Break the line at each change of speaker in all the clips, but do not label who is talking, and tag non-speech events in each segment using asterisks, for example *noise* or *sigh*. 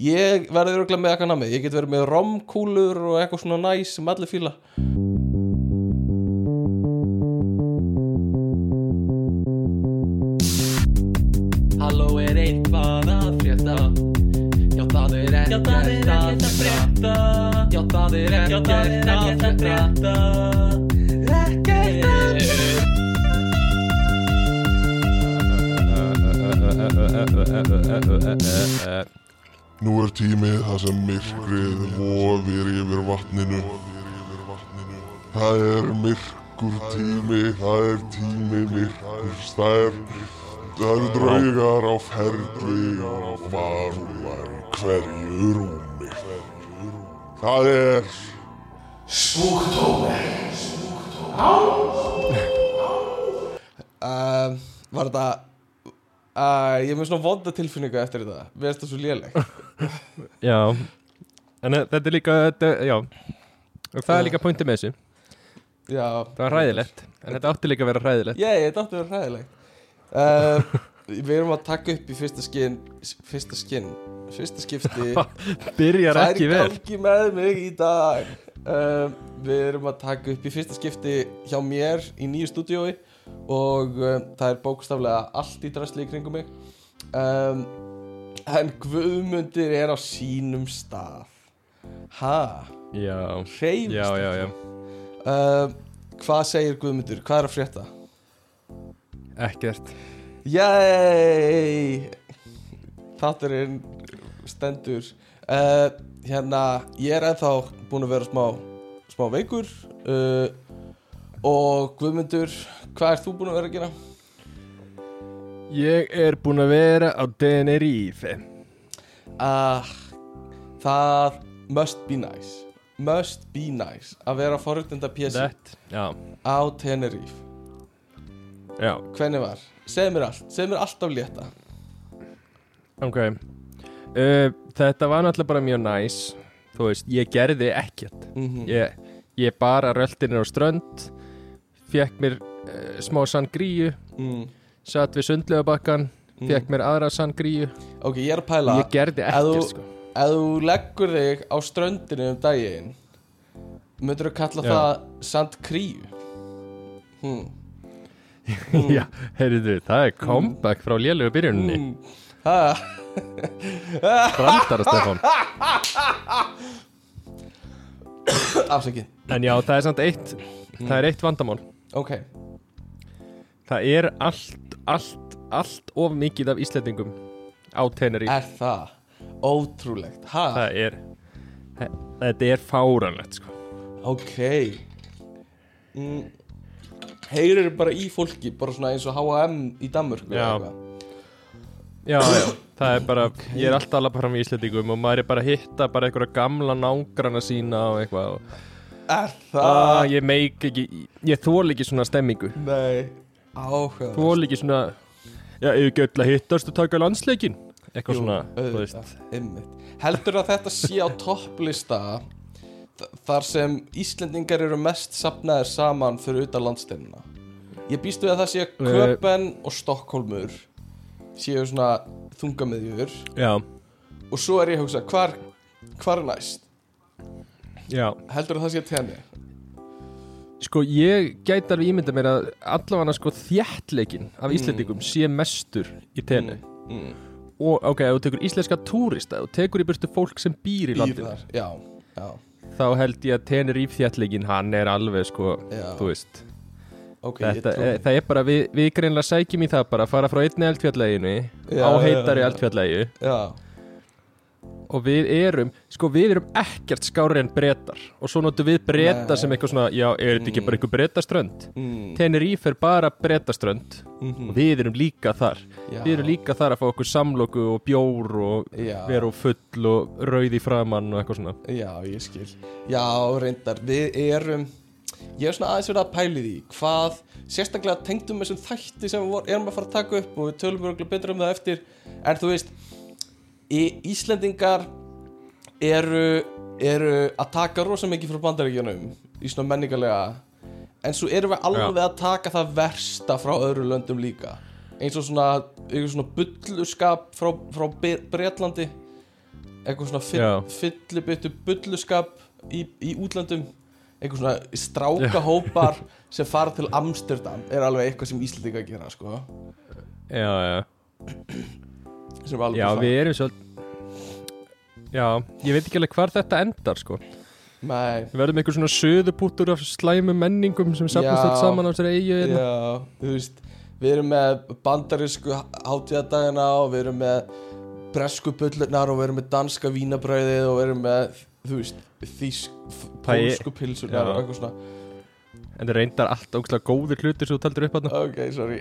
Ég verði örgulega með eitthvað namið Ég get verið með romkúlur og eitthvað svona næs sem allir fíla
Halló er eitthvað að frétta Já það er ekkert að frétta Já það er ekkert að frétta Ekkert að
Nú er tímið það sem myrkrið vofir yfir vatninu. Það er myrkur tími, það er tími myrkurs, það er, það eru draugar á ferli og varúlar í hverju rúmi. Það er
uh, Var þetta uh, Ég er með svona vonda tilfinningu eftir þetta. Við erum þetta svo léleg
Já. En eh, þetta er líka, þetta, já. Það er líka pointið með þessu.
Já.
Það var hræðilegt. En þetta átti líka að vera hræðilegt.
Já, þetta átti að vera hræðilegt. Uh, *laughs* Við erum að taka upp í fyrsta skinn Fyrsta skinn Fyrsta skipti. *laughs*
Byrjar ekki
er í
vel.
gangi með mig í dag. Um, Við erum að taka upp í fyrsta skipti hjá mér í nýju stúdíói og um, það er bókstaflega allt í drasli í kringum mig. Um, En Guðmundur er á sínum stað Ha?
Já,
Hreyfist
já, já, já
um, Hvað segir Guðmundur? Hvað er að frétta?
Ekkert
Yey Þátturinn stendur uh, Hérna Ég er ennþá búin að vera smá Smá veikur uh, Og Guðmundur Hvað ert þú búin að vera að gera?
Ég er búinn að vera á Tenerife.
Uh, það must be nice. Must be nice Að vera forutenda pjessi
já,
á Tenerife.
Já,
Hvernig var? Segð mér allt, segð mér allt af létta.
Ok. Uh, Þetta var náttúrulega bara mjög næs Þú veist, ég gerði ekkert.
Mm
Ég, ég bara röltinir á strönd Fekk mér uh, smá sangríu
mm.
Satt við sundlegabakkan
Mm.
Fekk mér aðra sangríu.
Ok, ég er að pæla.
Ég gerði
ef þú-
ekkert sko.
Ef þú leggur þig á ströndinu um daginn Myndur þú kalla
Já.
það sandkríu? Hmm. *laughs*
Já, heyrðu, það er comeback frá lélegu byrjuninni.
Hmm. Ha.
Brandara Stefán. *coughs*
Afsakið.
En já, það er samt eitt Það er eitt vandamál.
Ok,
Það er allt, allt, allt of mikið af Íslendingum á Tenerife
er það Ótrúlegt ha?
Það er þe- Þetta er fáranlegt sko
Ok mm. Heyrir bara í fólki Bara svona eins og H&M í Danmörku
Já. Já, já, það er bara Ég er alltaf alveg bara með Íslendingum og maður er bara að hitta bara einhverja gamla nágrana sína og eitthvað og,
Er það?
ah, Ég meik ekki, ég þól ekki svona stemmingu
Nei Áhuga
Þól ekki svona Já, ef ekki öll að hittast og taka landsleikin Eitthvað svona, þú veist.
einmitt. Heldur að þetta sé á topplista þ- þar sem Íslendingar eru mest sapnaðir saman fyrir utan landsteinina Ég býst við að það sé
Eh.
Köpen og Stokkólmur séu svona þungamiðjur.
Já,
og svo er ég að hugsa hvar, hvar er næst?
Já.
Heldur að það sé tenni
Sko, ég gæti alveg ímynda mér að allavega sko þjættleikin af Íslendingum sé mestur í tenni.
Mm.
og ok, ef þú tekur íslenska túrista þú tekur í burtu fólk sem býr í landinu
já, já,
þá held ég að Tenerife þjættleikin hann er alveg sko,
já.
þú veist.
Ok,
þetta, e, það er bara, við, við greinlega sækjum í það bara að fara frá einni eldfjalleginu
Já,
á heitari
já.
Og við erum, sko við erum ekkert skári en brettar og svo notum við bretta
Nei.
sem eitthvað svona, já, er þetta ekki bara eitthvað brettaströnd
mm.
Tenerife er bara brettaströnd
mm
og við erum líka þar.
Já.
við erum líka þar að fá okkur samloku og bjór og
já.
vera og full og rauð í framann og eitthvað svona.
Já, ég skil. Já, reyndar, við erum Ég er svona aðeins verið að pæli því Hvað, sérstaklega tengdum þessum þætti sem við erum að fara að taka upp og við tölum örgulega betur um það eftir. En þú veist Íslendingar eru, eru að taka rosa mikið frá bandaríkjunum í svona menningarlega en svo erum við alveg að taka það versta frá öðru löndum líka. Eins og svona, svona bulluskap frá, frá Bretlandi eitthvað svona fyllibittu bulluskap í, í útlandum eitthvað svona strákahópar sem fara til Amsterdam er alveg eitthvað sem Íslandinga gera sko.
Já, já.
Sem er alveg
Já, við erum svo Já, ég veit ekki alveg hvar þetta endar sko
Nei,
Við verðum einhver svona söðupútur af slæmu menningum sem safnast
Já.
allt saman á þessari eigu hérna.
já, þú veist við erum með bandarísku hátíðadagina og við erum með bresku bullurnar og við erum með danska vínabrauðið og við erum með þú veist,
er-
pólsku pilsunar og eitthvað svona
En það reyndar allt ógslag góðir hlutir sem þú taldir upp hérna
ok, sorry.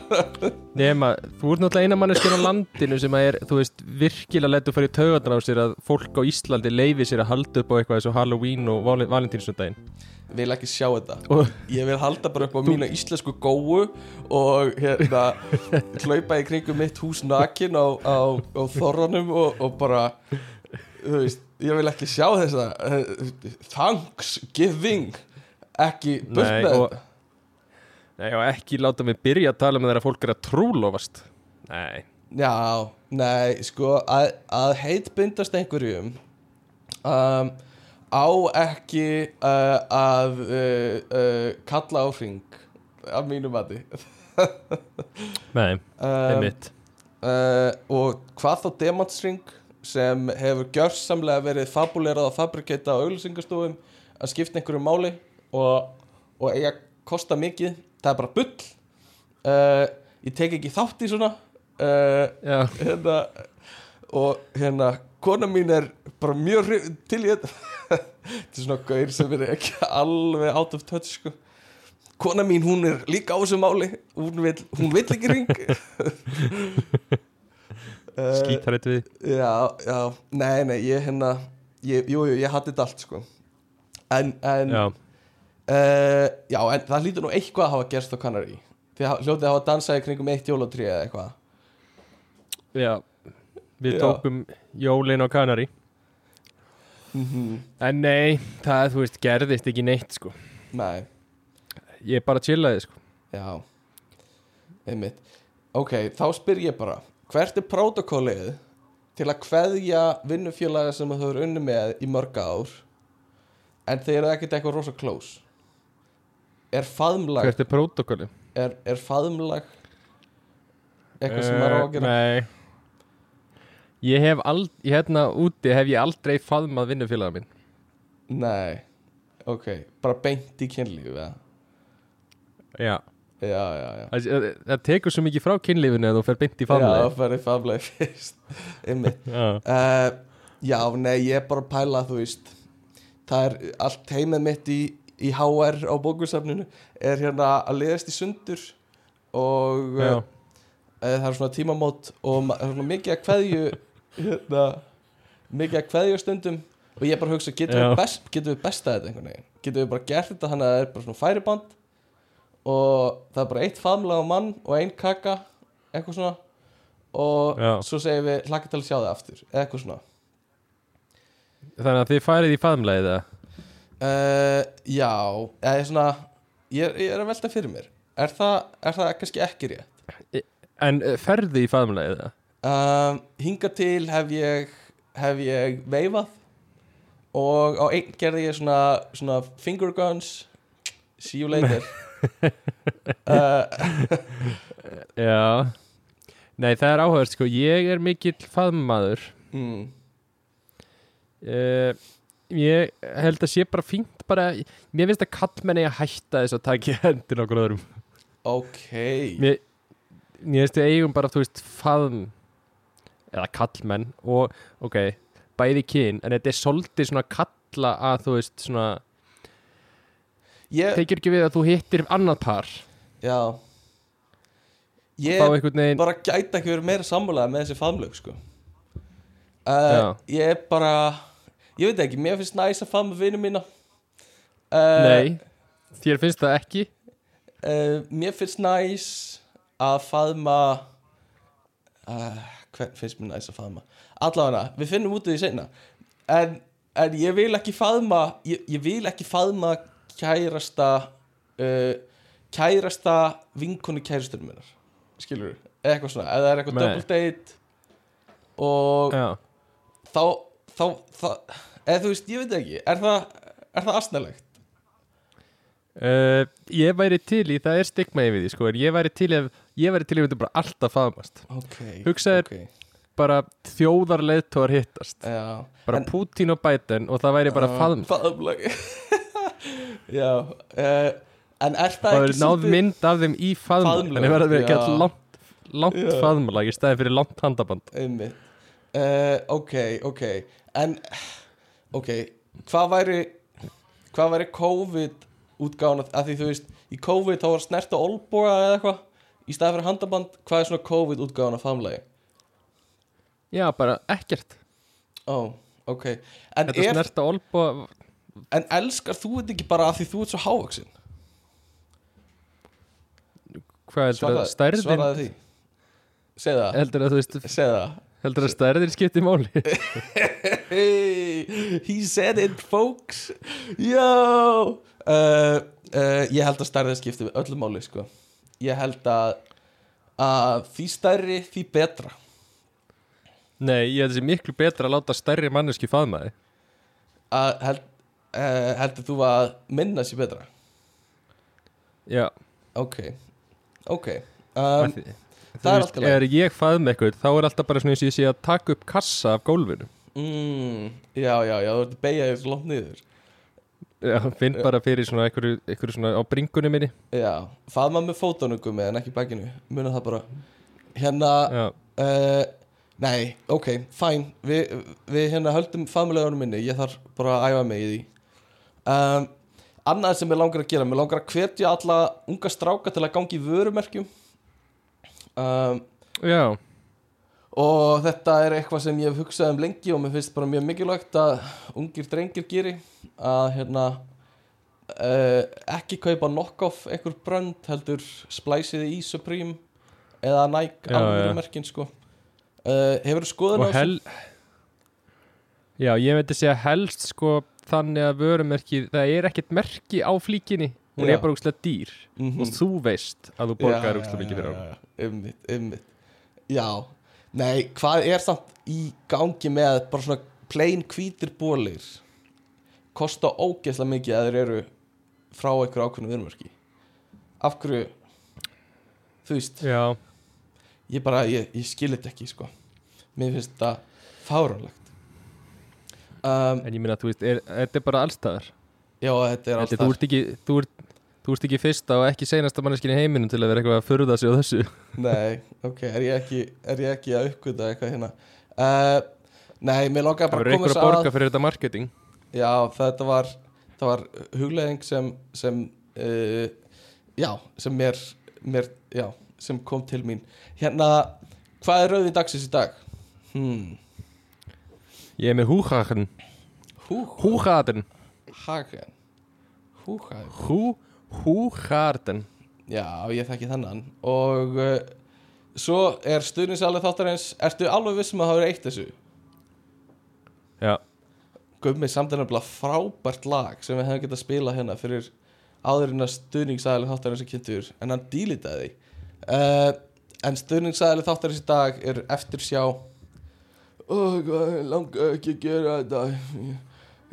*laughs*
Nema, þú ert náttúrulega eina manneskjörn á landinu sem að er, þú veist, virkilega letur fyrir taugarnar á sér að fólk á Íslandi leifi sér að halda upp á eitthvað eins og Halloween og Val Valentínsundaginn
vil ekki sjá þetta.
Og
ég vil halda bara upp á mína íslensku góu og hérna *laughs* hlaupa í kringum mitt hús nakin á, á, á þorranum og, og bara þú veist, ég vil ekki sjá þessa uh, Thanksgiving ekki burt með þetta?
Nei, og ekki láta mig byrja að tala með þeirra fólk er að trúlofast. Nei,
Já, nei, sko að, að heitbindast einhverjum um, á ekki uh, að uh, uh, kalla á hring af mínu mati. *laughs*
Nei,
um,
einmitt.
uh, og hvað þá demantsring sem hefur gjörsamlega verið fabulerað og fabrikata á auglýsingastofum að skipta einhverju máli og, og eiga að kosta mikið það er bara bull. Uh, ég tek ekki þátt í svona. Uh, hérna og hérna kona mín er bara mjög til í þetta. *laughs* Þetta er svona gaur sem er ekki alveg out of touch sko. Kona mín hún er líka á þessu máli. Hún vil, hún vil ekki ring uh, *laughs*
skítrætt við.
Já, já, nei, nei, ég hérna ég, jú, jú, ég hatti þetta allt sko. En, en
Já,
Uh, já, en það lítur nú eitthvað að hafa gerst á Kanari Þið ha- hljótið að hafa dansað í kringum eitt jólatrí eða eitthvað.
Já Við
Já.
tókum jólin á Kanari
mm
En nei, það, þú veist, gerðist ekki neitt, sko.
Nei,
Ég bara chillaði, sko.
Já Einmitt. Ok, þá spyr ég bara Hvert er prótokólið til að kveðja vinnufélaga sem þau eru unni með í mörg ár en þeir eru ekkert eitthvað rosa close Er faðmlag
Hvert er prótokoli?
er, er faðmlag eitthvað sem maður á að gera?
Eh, Nei. Ég hef aldrei, hérna úti hef ég aldrei faðmað vinnufélaga minn.
Nei, ok, bara beint í kynlífi eða?
Já.
Já, já, já.
Það, það, tekur svo mikið frá kynlífinu að þú fer beint í
Já,
faðmað
það færi faðmlega *laughs* fyrst
Já,
uh, Já, nei, ég er bara að pæla, þú veist. Það er allt heimið mitt í, í HR á bókusafninu er hérna að liðast í sundur og
já,
uh, það er svona tímamót og svona mikið að kveðju hérna, mikið að kveðju stundum og ég bara hugsa, getum við, best, getum við bestað þetta einhvern veginn? Getum við bara gert þetta þannig að það er bara svona færiband og það er bara eitt faðmlega á mann og ein kaka eitthvað svona og
Já.
svo segir við hlakka til að sjá það aftur eitthvað svona.
Þannig að þið farið í faðmlegið það
uh, Já, eða svona ég, ég er að velta fyrir mér. Er það, er það kannski ekki rétt?
En uh, ferði í faðmlegið það
um, Hinga til hef ég hef ég veifað og á einn gerði ég svona, svona finger guns. See you later. Uh, *laughs*
Já. Nei, það er áhugast, sko. Ég er mikill faðmaður
mm,
uh, Ég held að sé bara fínt bara, Mér finnst að kallmenni að hætta þess að taka *laughs* í hendin á gróðurum
Ok
Mér, mér finnst við eigum bara, þú veist, faðm eða kallmenn og, ok, bæði kyn en þetta er svolítið svona kalla að þú veist, svona,
ég,
tekir ekki við að þú hittir annað par,
Já Ég
veginn
bara gæti ekki verið meira sammálaða með þessi faðmlög sko. uh. Ég er bara Ég veit ekki, mér finnst næs að faðma vinnu mína. Uh,
Nei, þér finnst það ekki?
uh, Mér finnst næs að faðma uh, Hvern finnst mér næs að faðma? Allavega, við finnum út af því seinna. En, en ég vil ekki faðma Ég, ég vil ekki faðma kærasta Kærasta vinkonu kærastunum minnar. Skilur eða eitthvað svona, eða það er eitthvað double date og
Já,
þá, þá, þá eða þú veist, ég veit ekki. Er það, er það astnælegt?
uh, Ég væri til í, það er stigma yfir því sko, en ég væri til í að ég væri til í að við bara alltaf faðmast.
Ok,
Hugsaðu
ok,
bara þjóðarleiðtóar hittast.
Já.
Bara
En-
Putin og Biden og það væri bara
Já,
faðm
faðmlag *laughs* já uh, en er það
það
ekki
náð mynd af þeim í faðmlag en það verður ekki
já.
all langt, langt faðmlag í staði fyrir langt handaband.
Uh, ok, ok en ok, hvað væri hvað væri COVID útgáðan að því þú veist, í COVID þá var snert á olboga eða eitthvað í staði fyrir handaband, hvað er svona COVID útgáðan af faðmlagi?
Já, bara ekkert
Ó, ok en,
Þetta
er,
snerta olbo
en elskar þú þetta ekki bara af því þú ert svo hávaksin?
Hvað heldur að stærðin
svaraði því segð það,
heldur að þú veist
segð það
heldur að stærðin skipti máli? *laughs*
He said it folks. Jó uh, uh, Ég held að stærðið skipti öllu máli sko. Ég held að að því stærri því betra.
Nei, ég held þessi miklu betra að láta stærri manneski faðma þig.
Að held, uh, heldur þú að minna sér betra?
Já,
Ok. Ok.
Um,
það er
veist,
allt í lagi.
Ef ég faðma eitthvað þá er alltaf bara svona eins og ég sé að taka upp kassa af gólfinu.
Mm, Já, já, já, þú ert að beigja þér langt niður.
Já, finn bara fyrir svona einhverju, einhverju svona á bringunni minni.
Já, faðma með fótónugum en ekki bakinu. Muna það bara. Hérna uh, Nei, ok, fæn Vi, Við hérna höldum faðmulegunum minni Ég þarf bara að æfa mig í því. Um, Annað sem ég langar að gera Mér langar að hvetja alla unga stráka Til að gangi vörumerkjum um,
já,
Og þetta er eitthvað sem ég hef hugsað um lengi Og mér finnst bara mjög mikilvægt Að ungir drengir geri Að hérna uh, Ekki kaupa knock-off Einhver brönd heldur splæsiði í Supreme Eða Nike
Já,
alvöru
já.
merkin sko. Uh, Hefur skoðun á
hel Já, ég veit að segja helst sko þannig að vörumerki það er ekkert merki á flíkinni hún
Já.
er bara úkslega dýr.
Mhm.
og þú veist að þú borgar úkslega mikið fyrir á
Ymmit, ymmit Já, nei, hvað er samt í gangi með bara svona plain hvítir bólir kosta ógeðslega mikið að þeir eru frá einhverju ákveðnu vinnverki Af hverju þú veist,
Já,
ég bara ég, ég skil þetta ekki, sko. Mér finnst þetta fáránlegt. Um,
en ég minna að þú veist er, þetta er bara allstaðar?
Já, þetta er alltaf
þú ert ekki þú ert, þú ert ekki fyrsta og ekki seinasta manneskin í heiminum til að vera eitthvað að furða sig á þessu.
Nei, ok, er ég ekki, er ég ekki að uppgöta eitthvað hérna? Uh, Nei, mér langar
Það
bara að koma þess
að
að
borga fyrir þetta marketing.
Já, þetta var, það var hugleðing sem, sem uh, já, sem mér, mér, já, sem kom til mín. Hérna, hvað er rauðin dagsins í dag? Hmm,
Ég er með húhagen
hú,
Húhagen
hagen Húhagen
Hú, húhagen
Já, ég þekki þennan. Og uh, svo er stuðningsalið þáttarins Ertu alveg vissum að það verið eitt þessu?
Já,
Gummi samt er nefnilega frábært lag sem við hefum getað að spila hérna fyrir áðurinn að stuðningsæðli þáttarins er kynntur en hann dílitaði uh, en stuðningsæðli þáttarins í dag er eftir sjá Ó, hvað, ég langa ekki að gera þetta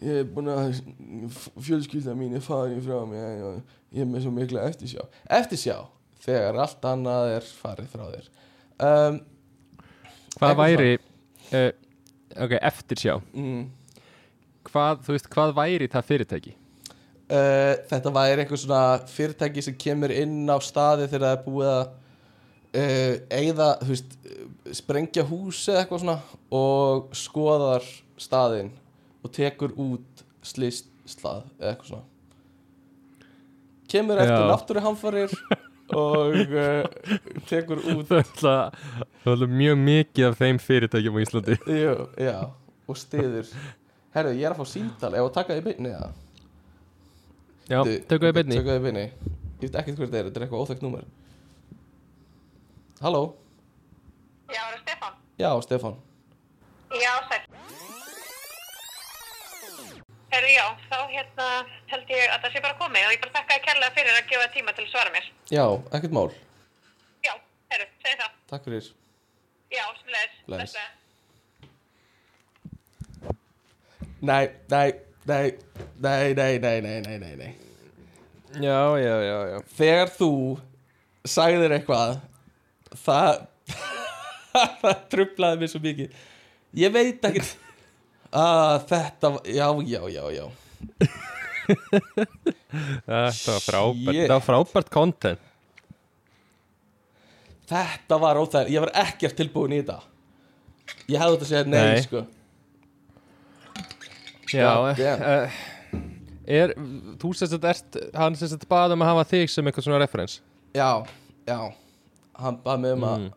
ég, er búin að fjölskylda mín er farin frá mér ég, ég er með svo mikla eftirsjá. Eftirsjá, þegar allt annað er farið frá þér. Um,
hvað væri uh, Ok, eftirsjá.
Mm,
hvað, Þú veist, hvað væri það fyrirtæki?
uh, þetta væri eitthvað svona fyrirtæki sem kemur inn á staði þegar það er búið að uh, eigða, þú veist eh, sprengja hús eða eitthvað svona og skoðar staðinn og tekur út slist slað eða eitthvað svona. Kemur eftir
Já.
náttúruhamfarir og uh, *laughs* tekur út
Það alltaf mjög mikið af þeim fyrirtækjum á Íslandi. *laughs*
Jú, já, og stiður herru, ég er að fá símtal. Ef að taka því beinni eða?
Já,
Bíddu,
tökum við beinni.
Tökum við beinni. Ég veit ekkert hvert það er, þetta er eitthvað óþekkt númer. Halló?
Já, er það Stefán?
Já, Stefán.
Já, sæl. Herru, já, þá hérna held ég að það sé bara komið og ég bara þakka að kærlega fyrir að gefa tíma til að svara mér.
Já, ekkert mál
Já, herru, segi það.
Takk fyrir
Já, smulegis.
Bless. nei, nei, nei Nei, nei, nei, nei, nei, nei, nei
Já, já, já, já
Þegar þú sagðir eitthvað Það *laughs* Það trublaði mig svo mikið Ég veit ekki að Þetta, já, já, já, já. *laughs*
Þetta var frábært, þetta var frábært content.
Þetta var óþægir, ég var ekkert tilbúin í þetta. Ég hefði þetta að segja nei,
Nei.
sko.
Já,
damn.
uh, er, þú sérst að ert, hann sérst að baða um að hafa þig sem eitthvað svona referens
Já, já. Hann bað mig um
Mm.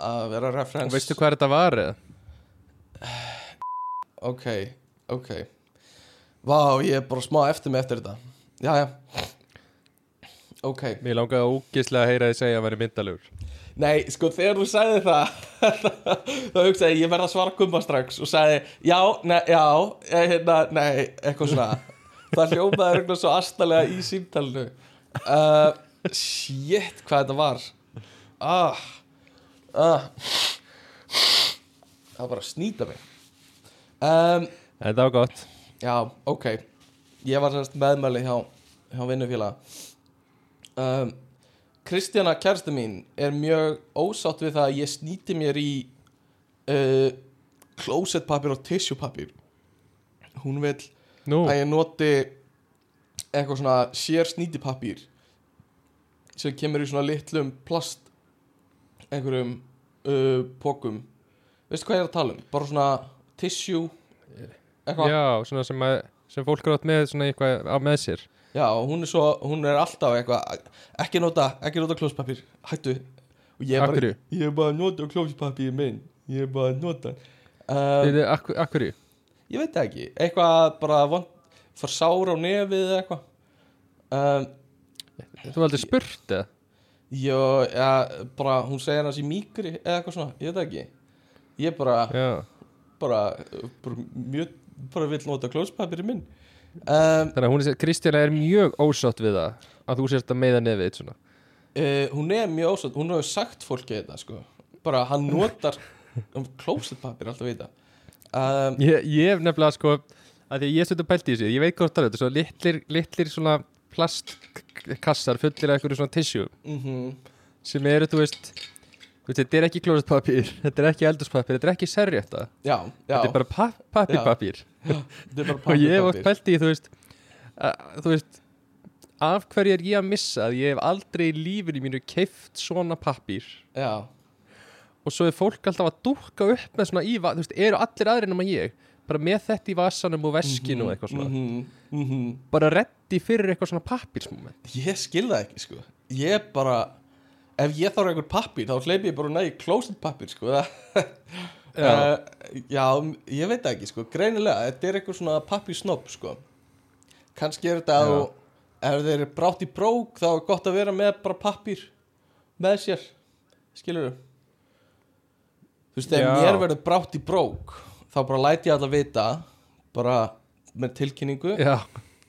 að vera referens
Og veistu hvað þetta var eða? *sighs*
Ok, ok. Vá, ég er bara smá eftir mig eftir þetta. Já, já. Ok,
Mér langaði ógislega að heyra þið segja að vera myndalegur
nei, sko, þegar þú sagði það *laughs* þá hugsaði ég, ég verð að svara kumma strax og sagði, já, nei, já eh, hérna, nei, eitthvað svona. Það hljómaði eitthvað svo astalega í símtalinu. Uh, Shit, hvað þetta var. Ah Ah. Það var bara að snýta mig um,
Þetta var gott.
Já, ok. Ég var sérst meðmæli hjá, hjá vinnufélag um, Kristjana kærstu mín er mjög ósátt við það að ég snýti mér í uh, closetpapir og tissuepapir Hún vil
Nú,
að ég noti eitthvað svona sér snýtipapír sem kemur í svona litlum plast einhverjum uh, pókum veistu hvað ég er að tala um? bara svona tissue eitthvað.
já, svona sem, að, sem fólk er átt með svona eitthvað á með sér.
Já, hún er svo, hún er alltaf eitthvað ekki nota, ekki nota klóspapír hættu. Og ég er bara,
hverju?
ég er bara að nota klóspapír minn ég er bara að nota um,
Þið, ak Akkurju?
ég veit ekki, eitthvað bara vond, fór sár á nefið eitthvað. Um,
Þú aldrei spurt eða?
já, ja, bara hún segir hans í mýkri eða eitthvað svona, ég veit ekki. Ég bara,
Já
bara, bara mjög, bara vill nota klóspapír minn. Um,
Þannig að hún er, Kristjana er mjög ósátt við það að þú sérst að meiða nefið þitt svona.
Uh, hún er mjög ósett, hún hefur sagt fólki þetta sko, bara hann notar um klósetpapir alltaf vita um,
Ég, ég hef nefnilega sko að því ég stundu pælt í þessu, ég veit hvað það er þetta svo litlir, litlir svona plastkassar fullir af einhverju svona tissue
mm
sem eru, þú veist, veist þetta er ekki klósetpapír, *laughs* þetta er ekki eldurspapír þetta er ekki
já,
þetta er bara pa pappirpapír *laughs*
þetta er bara
og ég hef oft pælt í, þú veist að, þú veist af hverju er ég að missa að ég hef aldrei í lífinu mínu keift svona pappír?
Já,
og svo er fólk alltaf að dúkka upp með svona í, þú veist, eru allir aðrir nema ég bara með þetta í vasanum og veskinu og eitthvað svona,
mm -hmm,
bara reddi fyrir eitthvað svona pappírsmoment.
Ég skil það ekki sko. Ég bara, ef ég þarf einhver pappír þá hleypi ég bara nægi klósetpapír sko. Það *laughs*
Já.
Uh, já, ég veit ekki sko. Greinilega, þetta er eitthvað svona pappírsnopp sko. Kannski er þetta að þú ef þeir eru brátt í brók þá er gott að vera með bara pappír með sér skilur þú veist, ef mér verður brátt í brók þá bara læti ég alla vita bara með tilkynningu.
Já,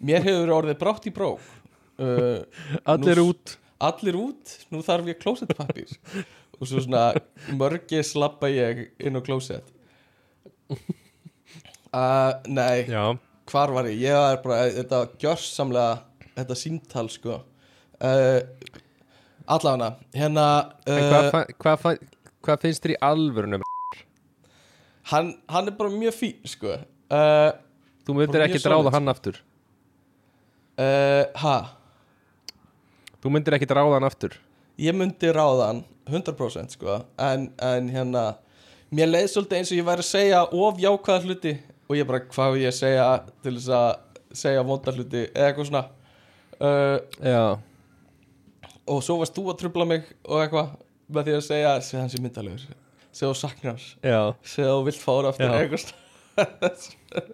mér hefur orðið brátt í brók. Uh,
allir
Nú-
út
allir út, nú þarf ég klósettpappír. Og svo svona mörgi slappa ég inn á klósett. Uh, nei,
já,
hvar var ég? Ég var bara, þetta gjörsamlega þetta símtal sko. Uh, allavega hérna
en hvað,
uh,
fa hvað, fa hvað finnst þér í alvörunum
hann, hann er bara mjög fín sko. Uh,
þú myndir ekki dráða hann aftur?
Uh, ha
þú myndir ekki dráða hann aftur?
Ég myndi ráða hann 100% sko. En, en hérna mér leið svolítið eins og ég væri að segja of jákvæða hluti og ég bara hvað á ég að segja til þess að segja vonda hluti eða eitthvað svona. Uh,
já,
og svo varst þú að trubla mig og eitthvað með því að segja segja hans í myndalegur segja þú saknar hans.
Já,
segja þú vilt fára aftur
Já.
eitthvað svona.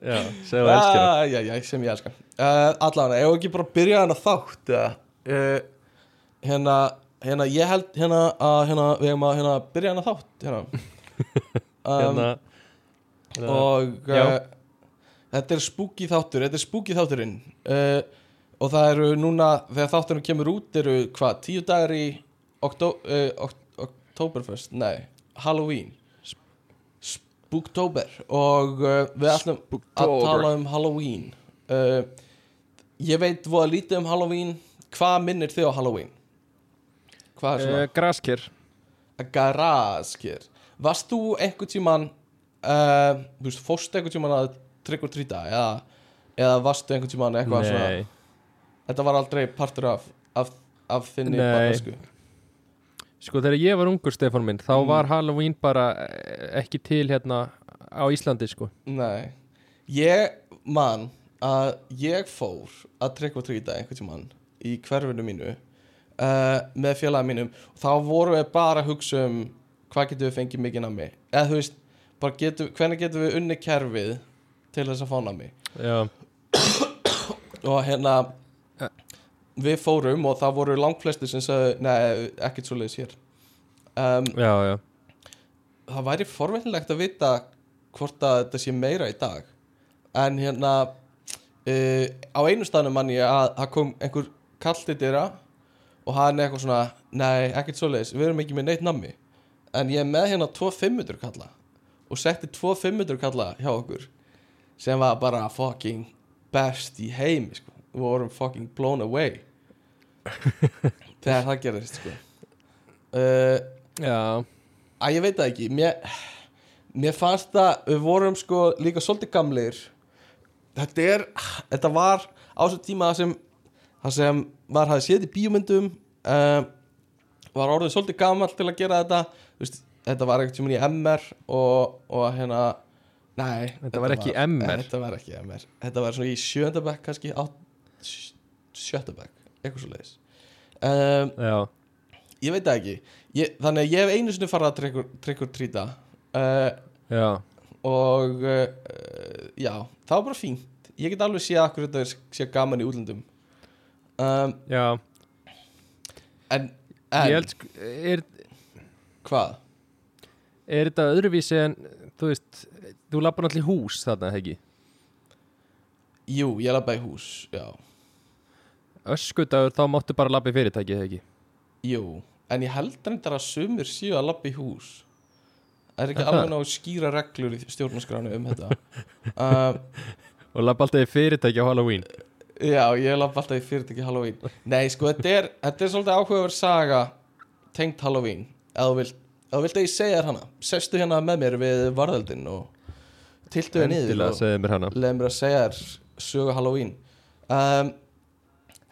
Já segðu það elskir hann.
Ah, já, já, sem ég elska. Uh, allavega, ef ekki bara byrja hann að þátt eða? Uh, hérna, hérna, ég held hérna að hérna, við hefum að hérna byrja hann að þátt hérna. *laughs* Um,
hérna, hérna
og
Já.
uh, þetta er spooky þáttur þetta er spooky þátturinn. Uh, og það eru núna, þegar þátturinn kemur út eru hvað, tíu dagar í októ, uh, ok, Oktoberfest, nei Halloween. Booktober og uh, við ætlum að
Spooktober.
tala um Halloween. Uh, Ég veit voða lítið um Halloween. Hvað minnir þið á Halloween? Hvað er svona?
uh, Grasker
Uh, Garaskir Varst þú einhvern tíman uh, Þú veist, fórstu einhvern tíman að trygg og trýta eða, eða varstu einhvern tíman eitthvað svona
Nei,
Þetta var aldrei partur af, af, af þinni
Nei.
barnæsku
sko þegar ég var ungur Stefán minn þá
Mm.
var Halloween bara eh, ekki til hérna á Íslandi sko
Nei Ég man að ég fór að trygg og trýta einhvern tíman í hverfinu mínu uh, með félagi mínum þá vorum við bara að hugsa um hvað getum við fengið mikið nammi. Eða þú veist, getum, hvernig getum við unni kerfið til þess að fá
Já,
og hérna við fórum og það voru langflesti sem sagði, nei, ekkert svo leiðis hér. Um,
já, já.
Það væri forveitinlegt að vita hvort að þetta sé meira í dag. En hérna uh, á einu staðnum mann ég að það kom einhver kall til dyra og hann er eitthvað svona nei, ekkert svoleiðis, við erum ekki með neitt nammi en ég er með hérna 2-500 kalla og setti 2-500 kalla hjá okkur sem var bara fucking best í heimi sko. við vorum fucking blown away *laughs* þegar það gerðist sko. uh,
Já,
að ég veit það ekki mér, mér fannst það við vorum sko líka svolítið gamlir þetta er þetta var á þessu tíma það sem það sem var hafði séð í bíómyndum uh, var orðið svolítið gamall til að gera þetta. Veist, þetta var ekkert sem í MR og, og hérna nei,
Þetta var ekki MR?
þetta var ekki MR þetta var svona í sjöndabæk kannski sjöndabæk eitthvað svo leiðis um,
já,
ég veit það ekki. Ég, þannig að ég hef einu sinni farið að trykkur trýta uh,
já.
og uh, já, það var bara fínt. Ég get alveg séð akkur þetta er sé gaman í útlöndum um,
Já,
en, en
held sko er,
hvað?
er þetta öðruvísi en þú veist, þú lappar náttúrulega í hús þarna, ekki?
Jú, ég labba í hús, já
Öskudagur, þá máttu bara lappa í fyrirtæki, ekki?
Jú, en ég held reyndar að sumir séu að labba í hús Það er ekki
Aha.
alveg ná skýra reglur í stjórnarskránu um þetta *laughs* um,
Og lappa alltaf í fyrirtæki á Halloween
Já, ég labba alltaf í fyrirtæki Halloween. Nei, sko, þetta er, þetta er svolítið áhugaverð saga tengt Halloween. Ef þú vilt, vilt að ég segja þér hana sestu hérna með mér við varðeldin og tiltu þér niður og
segðu mér
að segja þér sögu Halloween. Um,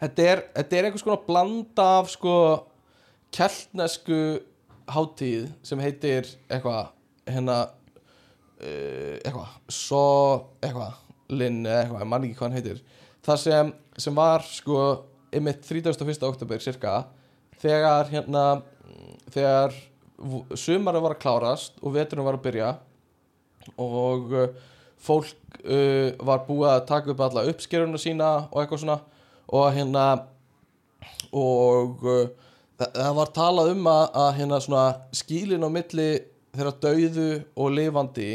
þetta, er, þetta er einhvers konar blanda af sko keltnesku hátíð sem heitir eitthvað hérna uh, eitthvað svo eitthvað linn eða eitthvað, ég man ekki hvað hann heitir það sem, sem var sko einmitt 31. oktober cirka þegar hérna þegar sumarið var að klárast og veturinn var að byrja og uh, fólk uh, var búið að taka upp alla uppskeruna sína og eitthvað svona og hérna og uh, það, það var talað um að, að hérna svona skílin á milli þeirra dauðu og lifandi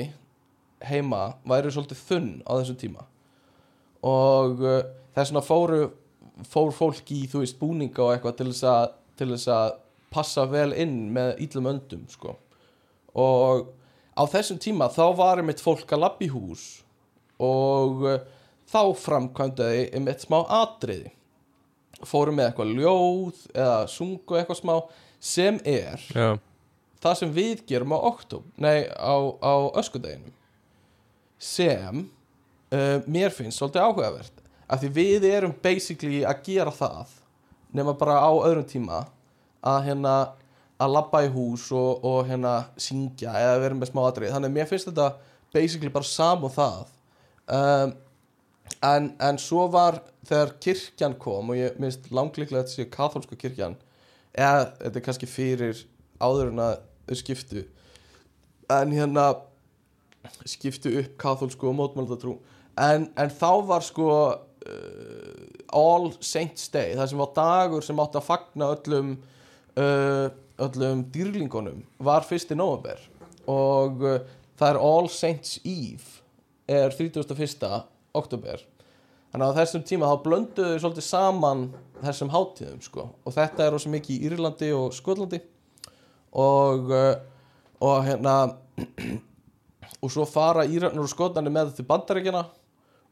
heima væri svolítið þunn á þessum tíma og uh, þess vegna fóru fór fólk í þú veist búninga og eitthvað til þess að, til þess að passa vel inn með íllum öndum sko. Og á þessum tíma þá var einmitt fólk að í hús og uh, þá framkvæmdaði einmitt smá atriði. Fóru með eitthvað ljóð eða sungu eitthvað smá sem er
Já,
það sem við gerum á oktob nei, á, á öskudeginum. Sem uh, mér finnst svolítið áhugavert af því við erum basically að gera það nema bara á öðrum tíma að hérna að labba í hús og, og hérna syngja eða vera með smá atrið þannig að mér finnst þetta basically bara sam og það. Um, en, en svo var þegar kirkjan kom og ég minnst langleiklega þetta sé katholska kirkjan eða þetta er kannski fyrir áður en að þau skiptu en hérna skiptu upp katholsku og mótmældatrú en, en þá var sko uh, All Saints Day það sem var dagur sem átti að fagna öllum uh, öllum dýrlingunum var 1. november og uh, það er All Saints Eve er 31. oktober þannig að þessum tíma þá blönduðu svolítið saman þessum hátíðum sko og þetta er rosa mikið í Írlandi og Skotlandi og uh, og hérna *clears throat* og svo fara Íranur og Skotlandir með þetta til bandaríkjana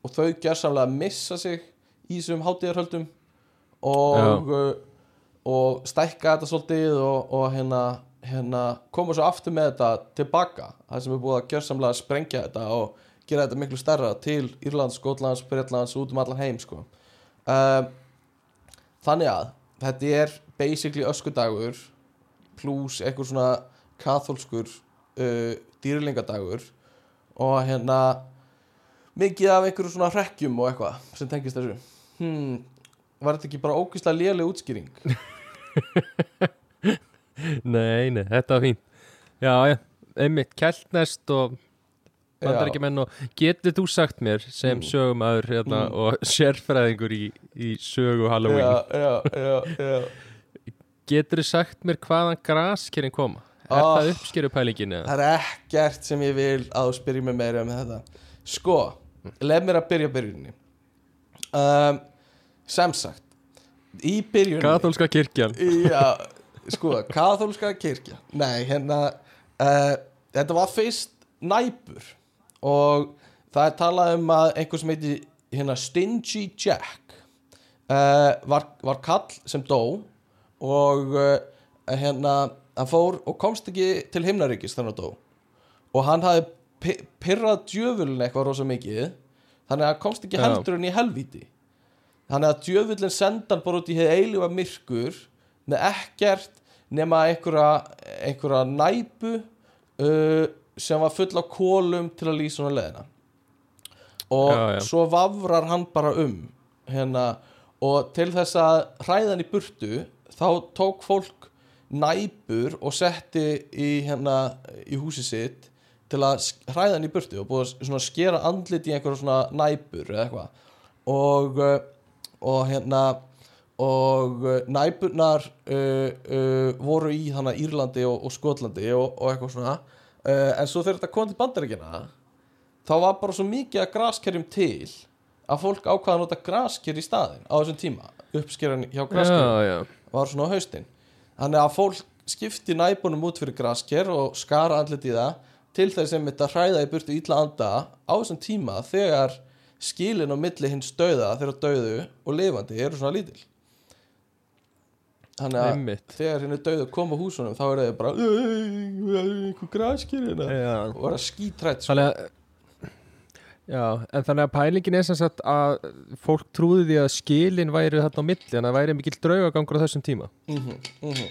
og þau gersamlega missa sig í þessum hátíðarhöldum og, uh, og stækka þetta svolítið og, og hérna, hérna koma svo aftur með þetta tilbaka það sem er búið að gersamlega sprengja þetta og gera þetta miklu stærra til Írlands, Skotlands, Bretlands, út um allan heim sko. uh, þannig að þetta er basically öskudagur pluss eitthvað svona katholskur uh, dýrlingadagur og hérna mikið af einhverju svona hrekkjum og eitthvað sem tengist þessu hmm, var þetta ekki bara ógeðslega léleg útskýring *laughs*
Nei, nei, þetta var fínt Já, já, einmitt, keltnest og bandaríkjumenn og getur þú sagt mér sem
Mm.
sögumæður hérna,
Mm.
og *laughs* sérfræðingur í, í sögu Halloween
já, já, já, já.
getur þú sagt mér hvaðan graskerinn koma? Er
Ah.
það uppskerupælingin eða?
það er ekkert sem ég vil að þú spyrjum mig meira um þetta sko, leið mér að byrja byrjunni um, sem sagt í byrjunni
Katholska kirkjan.
Já, sko, kathólska kirkja. Nei, hérna uh, Þetta var fyrst næpur og það er talað um að einhver sem heiti hérna Stingy Jack uh, var, var kall sem dó og uh, hérna hann fór og komst ekki til himnaríkis þannig að dó. Og hann hafði pirrað djöfulin eitthvað rosa mikið þannig að komst ekki
Já.
heldur en í helvíti þannig að djöfullin senda hann bara út í heið eilífa myrkur með ekkert nema einhverja, einhverja næpu uh, sem var full af kólum til að lýsa svona leðina og
Já, já.
svo vafrar hann bara um hérna, og til þess að hræða hann í burtu þá tók fólk næpur og setti í, hérna, í húsi sitt til að hræða hann í burtu og búið að skera andlit í einhverja svona næpur eða eitthvað. Og, uh, og hérna og uh, næpurnar uh, uh, voru í þannig Írlandi og, og Skotlandi og, og eitthvað svona. Uh, en svo þegar þetta kom til bandaríkjana þá var bara svo mikið að graskerjum til að fólk ákvaða að nota grasker í staðin á þessum tíma. Uppskeran hjá graskerjum var svona á haustin. Þannig að fólk skipti næpunum út fyrir grasker og skara andlit í það til þess að þetta hræða í burtu ítla anda á þessum tíma þegar skilin á milli hins döða þeirra döðu og lifandi eru svona lítil þannig að
Einmitt.
þegar henni döðu kom á húsunum þá er það bara "Ey, einhver grasker hérna
Já.
og var að skítrætt sko.
Þannig að Já, en þannig að pælingin er sem sagt að fólk trúði því að skilin væri þarna á milli en að væri mikill draugagangur á þessum tíma
Mhm, mhm.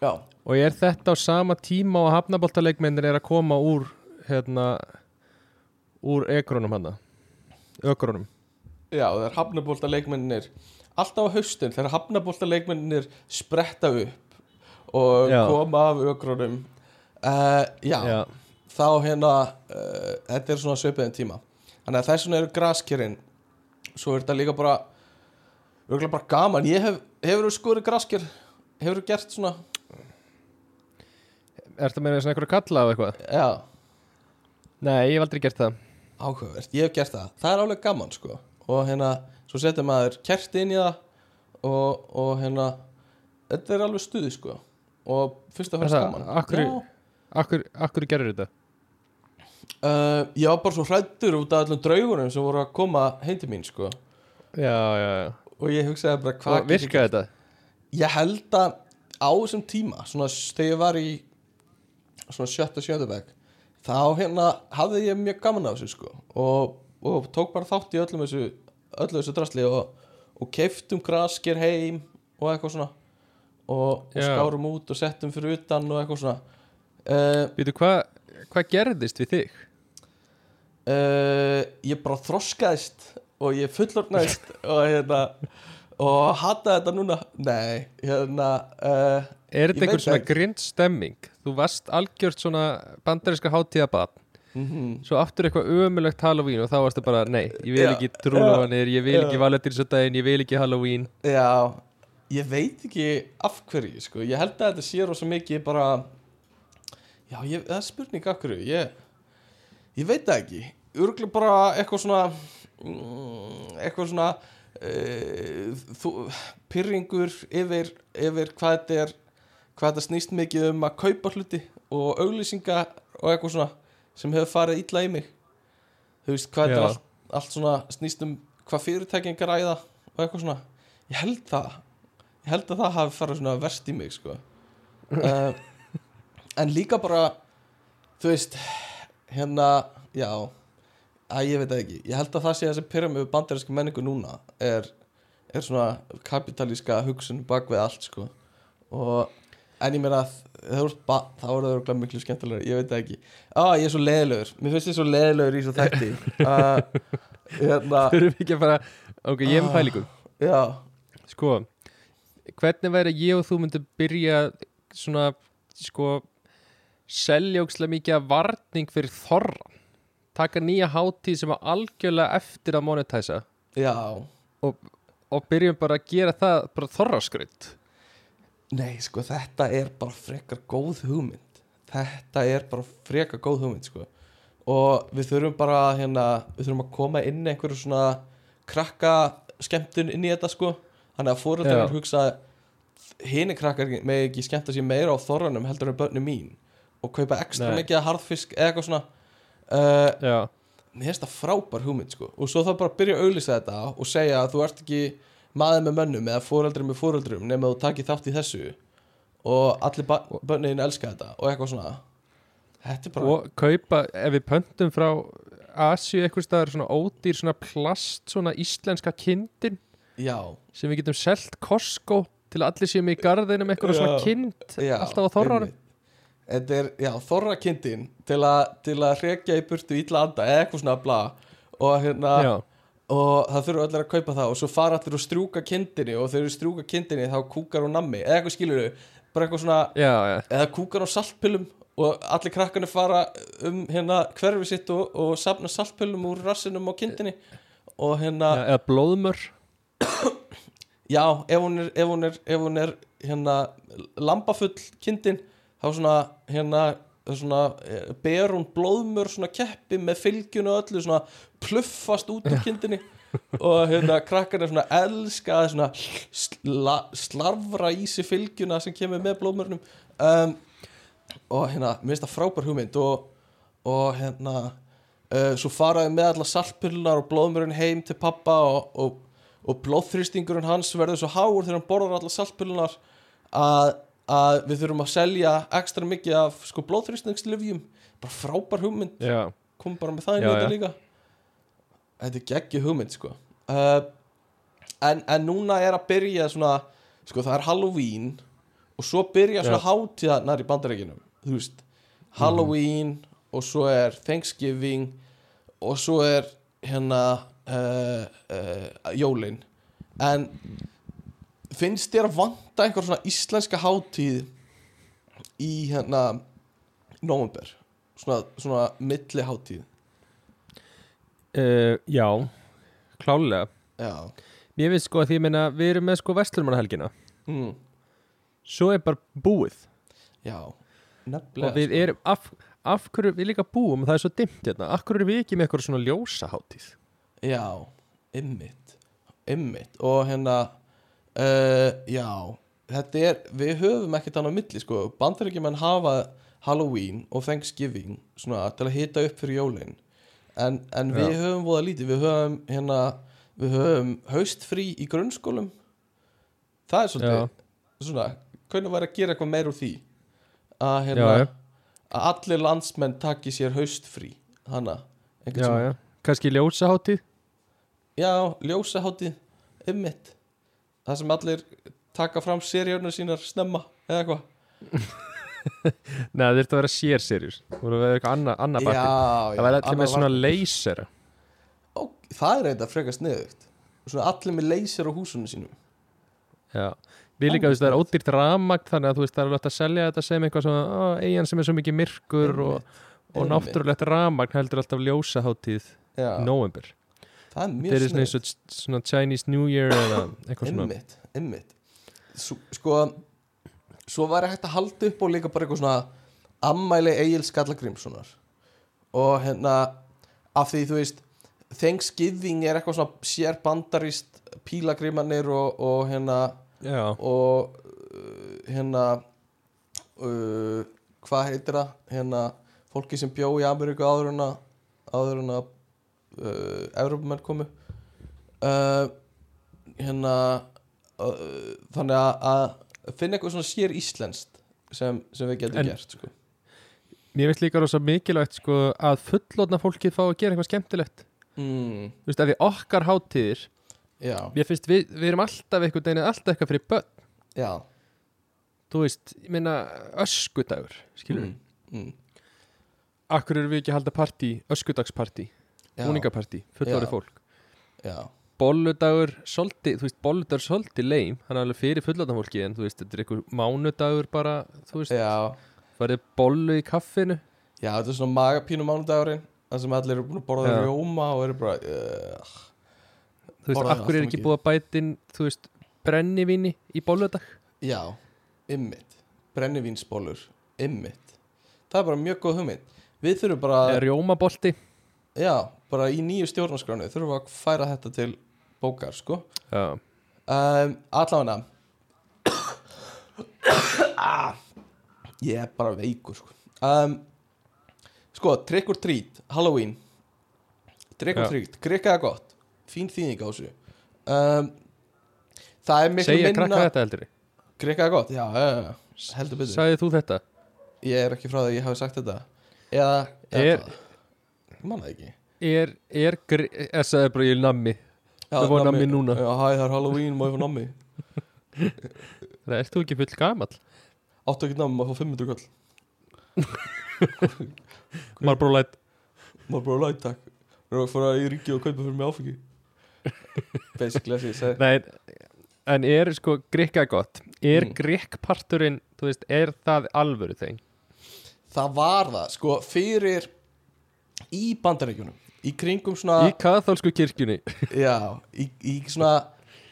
já,
og er þetta á sama tíma og hafnaboltaleikmennir er að koma úr hérna úr ekronum hann ökronum
Já, það er hafnabólta leikmennir alltaf á haustin þegar hafnabólta leikmennir spretta upp og
Já.
koma af ökronum uh, já,
Já,
þá hérna uh, þetta er svona svipiðin tíma. Þannig að þess vegna eru graskirinn svo er þetta líka bara bara gaman, ég hef hefur þú skorið graskir, hefur þú gert svona
ertu að meina svona einhverju kalla á eitthvað?
já,
Nei, ég hef aldrei gert það
áhugavert, ég hef gert það það er alveg gaman sko og hérna, svo setur maður kerti inn í það og, og hérna þetta er alveg stuði sko og fyrst og
Er það?
gaman Já.
Akkur, akkur gerir þetta?
uh, ég var bara svo hrættur út af öllum draugunum sem voru að koma heim til mín sko
Já, já, já
og ég hugsaði bara hvað
virkaði þetta?
ég held að á þessum tíma svona þegar ég var í svona sjötta sjönda veg þá hérna hafði ég mjög gaman af þessu sko. Og, og tók bara þátt í öllum þessu öllu þessu drasli og, og keiftum grasker heim og eitthvað svona. Og, og skárum út og settum fyrir utan og eitthvað svona. Uh,
Býtu, hvað hva gerðist við þig?
uh, ég bara þroskaðist og ég fullornaðist *laughs* og hérna og hata þetta núna. Nei, hérna uh,
Er þetta einhver
veit
svona grind stemming? Þú varst algjört svona bandariska hátíðabann
mhm.
Svo aftur eitthvað ömulegt Halloween og þá varstu bara, nei, ég vil
Já,
ekki trúlofanir, ég vil
já.
ekki valentinsdaginn, ég vil ekki Halloween.
Já, ég veit ekki af hverju, sko, ég held að þetta sé rosa mikið bara Já, ég, það er spurning af hverju. Ég, ég veit það ekki. Örgulega bara eitthvað svona mm, Eitthvað svona uh, þú, Pyrringur yfir, yfir hvað þetta er Hvað þetta snýst mikið um að kaupa hluti Og auglýsinga og eitthvað svona sem hefur farið illa í mig. Þú veist hvað þetta
Já.
allt, allt svona snýst um hvað fyrirtækin græða og eitthvað svona. Ég held það ég held að það hafi farið svona verst í mig sko. Uh, *laughs* en líka bara þú veist hérna, já að ég veit ekki, ég held að það sé að mig við bandaríski menningu núna er, er svona kapitalíska hugsun bak við allt sko. Og en ég meina að þá er það miklu skemmtilegur, ég veit ekki. Á, ég er svo leðilegur, mér finnst ég svo leðilegur í svo þætti. *laughs* Uh,
Þurfum ekki að fara Ok, ég er með pælingu.
já.
Sko, hvernig væri að ég og þú myndum byrja svona, sko seljókslega mikið af varning fyrir þorran taka nýja hátíð sem er algjörlega eftir að monetæsa
já,
og byrjum bara að gera það bara þorraskrönd
nei sko þetta er bara frekar góð hugmynd. Þetta er bara frekar góð hugmynd sko. Og við þurfum bara hérna, við þurfum að koma inn einhverju svona krakka skemmtun inn í þetta sko. Þannig að
Já.
fóröldar hugsa hini krakkar með ekki skemmta sér meira á þorranum heldur en börnum mín og kaupa ekstra
Nei.
mikið harðfisk eða eitthvað svona. Uh,
Já,
mér finnst það frábær hugmynd sko. Og svo þá bara að byrja að auglýsa þetta og segja að þú ert ekki maður með mönnum eða fóreldri með fóreldrum nema þú takir þátt í þessu og allir bönniðin elska þetta og eitthvað svona. Bara
og kaupa ef við pöntum frá Asju eitthvað staðar svona ódýr svona plast svona íslenska kindin
já,
sem við getum selt Costco til að allir séum í garðinum eitthvað svona
Já.
kind
já
alltaf á
einmitt. þetta er, já, þorrakindin til, a, til að rekja í burtu ítla anda eða eitthvað svona bla. Og hérna
Já,
og það þurfa allir að kaupa það og svo fara allir að strjúka kindinni og þegar þú strjúka kindinni þá kúkar hún nammi. Eða eitthvað skilur bara eitthvað svona
já, já.
eða kúkar á saltpillum og allir krakkarnir fara um hérna hverfi sitt og, og safna saltpillum úr rassinum á kindinni og hérna,
Já, eða blóðmör.
Já, ef hún er ef hún er, ef hún er hérna lambafull kindin þá svona, hérna svona, eh, ber hún blóðmör svona keppi með fylgjunu og öllu svona pluffast út úr kindinni. Og hérna krakkarnir svona elska að svona sla, slarfra í sig fylgjuna sem kemur með blóðmörnum. Um, og hérna, mér finnst það frábær hugmynd og, og hérna uh, svo faraði með allar saltpillunar og blóðmörun heim til pappa og, og, og blóðþrýstingurinn hans verður svo háur þegar hann borðar allar saltpillunar að, að við þurfum að selja ekstra mikið af sko blóðþrýstingslifjum bara frábær hugmynd.
Já,
kom bara með það í
já.
líka. Þetta er geggi hugmynd sko. Uh, en, en núna er að byrja svona sko það er Halloween og svo byrja svona
Já.
hátíðarnar í bandarækjunum þú veist Halloween og svo er Thanksgiving og svo er hérna uh, uh, jólin. En finnst þér að vanta einhver svona íslenska hátíð í hérna november svona, svona milli hátíð?
Uh, já klálega
já.
Ég veist sko að því meina við erum með sko vestlumanahelgina
mm.
svo er bara búið.
Já nefnilega
og við
sko.
erum af, af hverju við líka búum það er svo dimmt hérna. Af hverju erum við ekki með eitthvað svona ljósaháttíð
já, ymmit ymmit og hérna uh, já þetta er, við höfum ekkert annað milli sko, bandaríkjumenn hafa Halloween og Thanksgiving svona til að hita upp fyrir jólin. En, en við
Já.
höfum voða lítið. Við höfum hérna, við höfum haustfrí í grunnskólum. Það er svolítið svona, hvernig var að gera eitthvað meir úr því? Að hérna
Já, já.
að allir landsmenn taki sér haustfrí hana, einhvern
já, já. kannski ljósaháttíð
Já, ljósaháttið ymmit Það sem allir taka fram seríurnar sínar snemma eða eitthvað. *laughs*
Nei, það þurfti að vera sérserjur Það voru að vera eitthvað annað anna
Já,
party
já
Það væri allir með svona
Ó, Það er eitthvað frekar sniðugt. Svona allir með leysir á húsunum sínum.
Já. Við líka, þú veist, það er ódýrt ramagt þannig að þú veist, það er alveg að selja þetta sem eitthvað svona, ó, eigin sem er svo mikið myrkur og, og náttúrulegt ramagn heldur alltaf ljósaháttíð november.
Það er mjög
er eins
sniðugt.
og svona Chinese New Year eða eitthvað svona.
Ymmit, ymmit Svo, Sko, svo væri hægt að halda upp og líka bara eitthvað svona ammæli Egil Skallagrimssonar og hérna af því þú veist Thanksgiving er eitthvað svona sér bandarist pílagrimanir og, og hérna
Já,
og uh, hérna uh, hvað heitir það? Hérna fólki sem bjó í Ameríku áður en að uh, Evrópumenn komu. Uh, hérna uh, þannig að, að finna eitthvað svona sér íslenskt sem, sem við getum
En-
gert sko.
Mér veist líka rosa mikilvægt sko að fullotna fólkið fá að gera eitthvað skemmtilegt.
Mm,
Þú veist, ef við okkar hátíðir
já,
Mér finnst við, við erum alltaf einhvern veginn alltaf eitthvað fyrir börn.
Já.
Þú veist, ég meina öskudagur, skilur
mm, mm,
Akkur eru við ekki að halda partí, öskudagspartí fullorði
Já.
fólk.
Já,
Bolludagur, solti, þú veist, bolludagur solti leim Hann er alveg fyrir fullorðan fólki En þú veist, þetta er einhver mánudagur bara Þú veist,
já.
Farið bollu í kaffinu.
Já, þetta er svona magapínu mánudagurinn þar sem allir eru búin að borða rjóma og eru bara uh,
Þú veist, akkur er ekki búið að bætin Þú veist, brennivíni í bolludag?
Já, ymmit Brennivínsbólur, ymmit Það er bara mjög góð hugmynd. Við þurfum bara,
Eða rjómabolti
já, bara í nýju stjórnarskránu þurfum við að færa þetta til bókar, sko. Um, Allavega *coughs* ah, Ég er bara veikur, sko. Um, Sko, trick or treat, Halloween. Trick or treat, grikkaða gott? Fín þýðing á þessu. Um, Það er miklu
segja
minna
krakka þetta heldur
Grikkaða gott, já, já, já, heldur betur.
Sagði þú þetta?
Ég er ekki frá því að ég hafi sagt þetta. Eða, eða
Er-
hvað? Ég man það ekki.
Er, er, gri- er sagði bara ég er nammi Það var nammi núna.
Já, hæ, það er Halloween, má ég fá nammi? *laughs*
Það ert þú ekki full gamall?
Áttu ekki nammi, ég fá 500 kall *laughs*
Marlboro Light.
Bara læt, takk. Nú er að fara í ríki og kaupa fyrir mig áfengi. *laughs* Basically, þessi, ég segi
en er sko grikka gott. Er
Mm.
grikkparturinn, þú veist, er það alvöru þeng?
Það var það, sko, fyrir Í bandaríkjunum Í kringum svona
Í katholsku kirkjunni. *laughs*
Já, í, í svona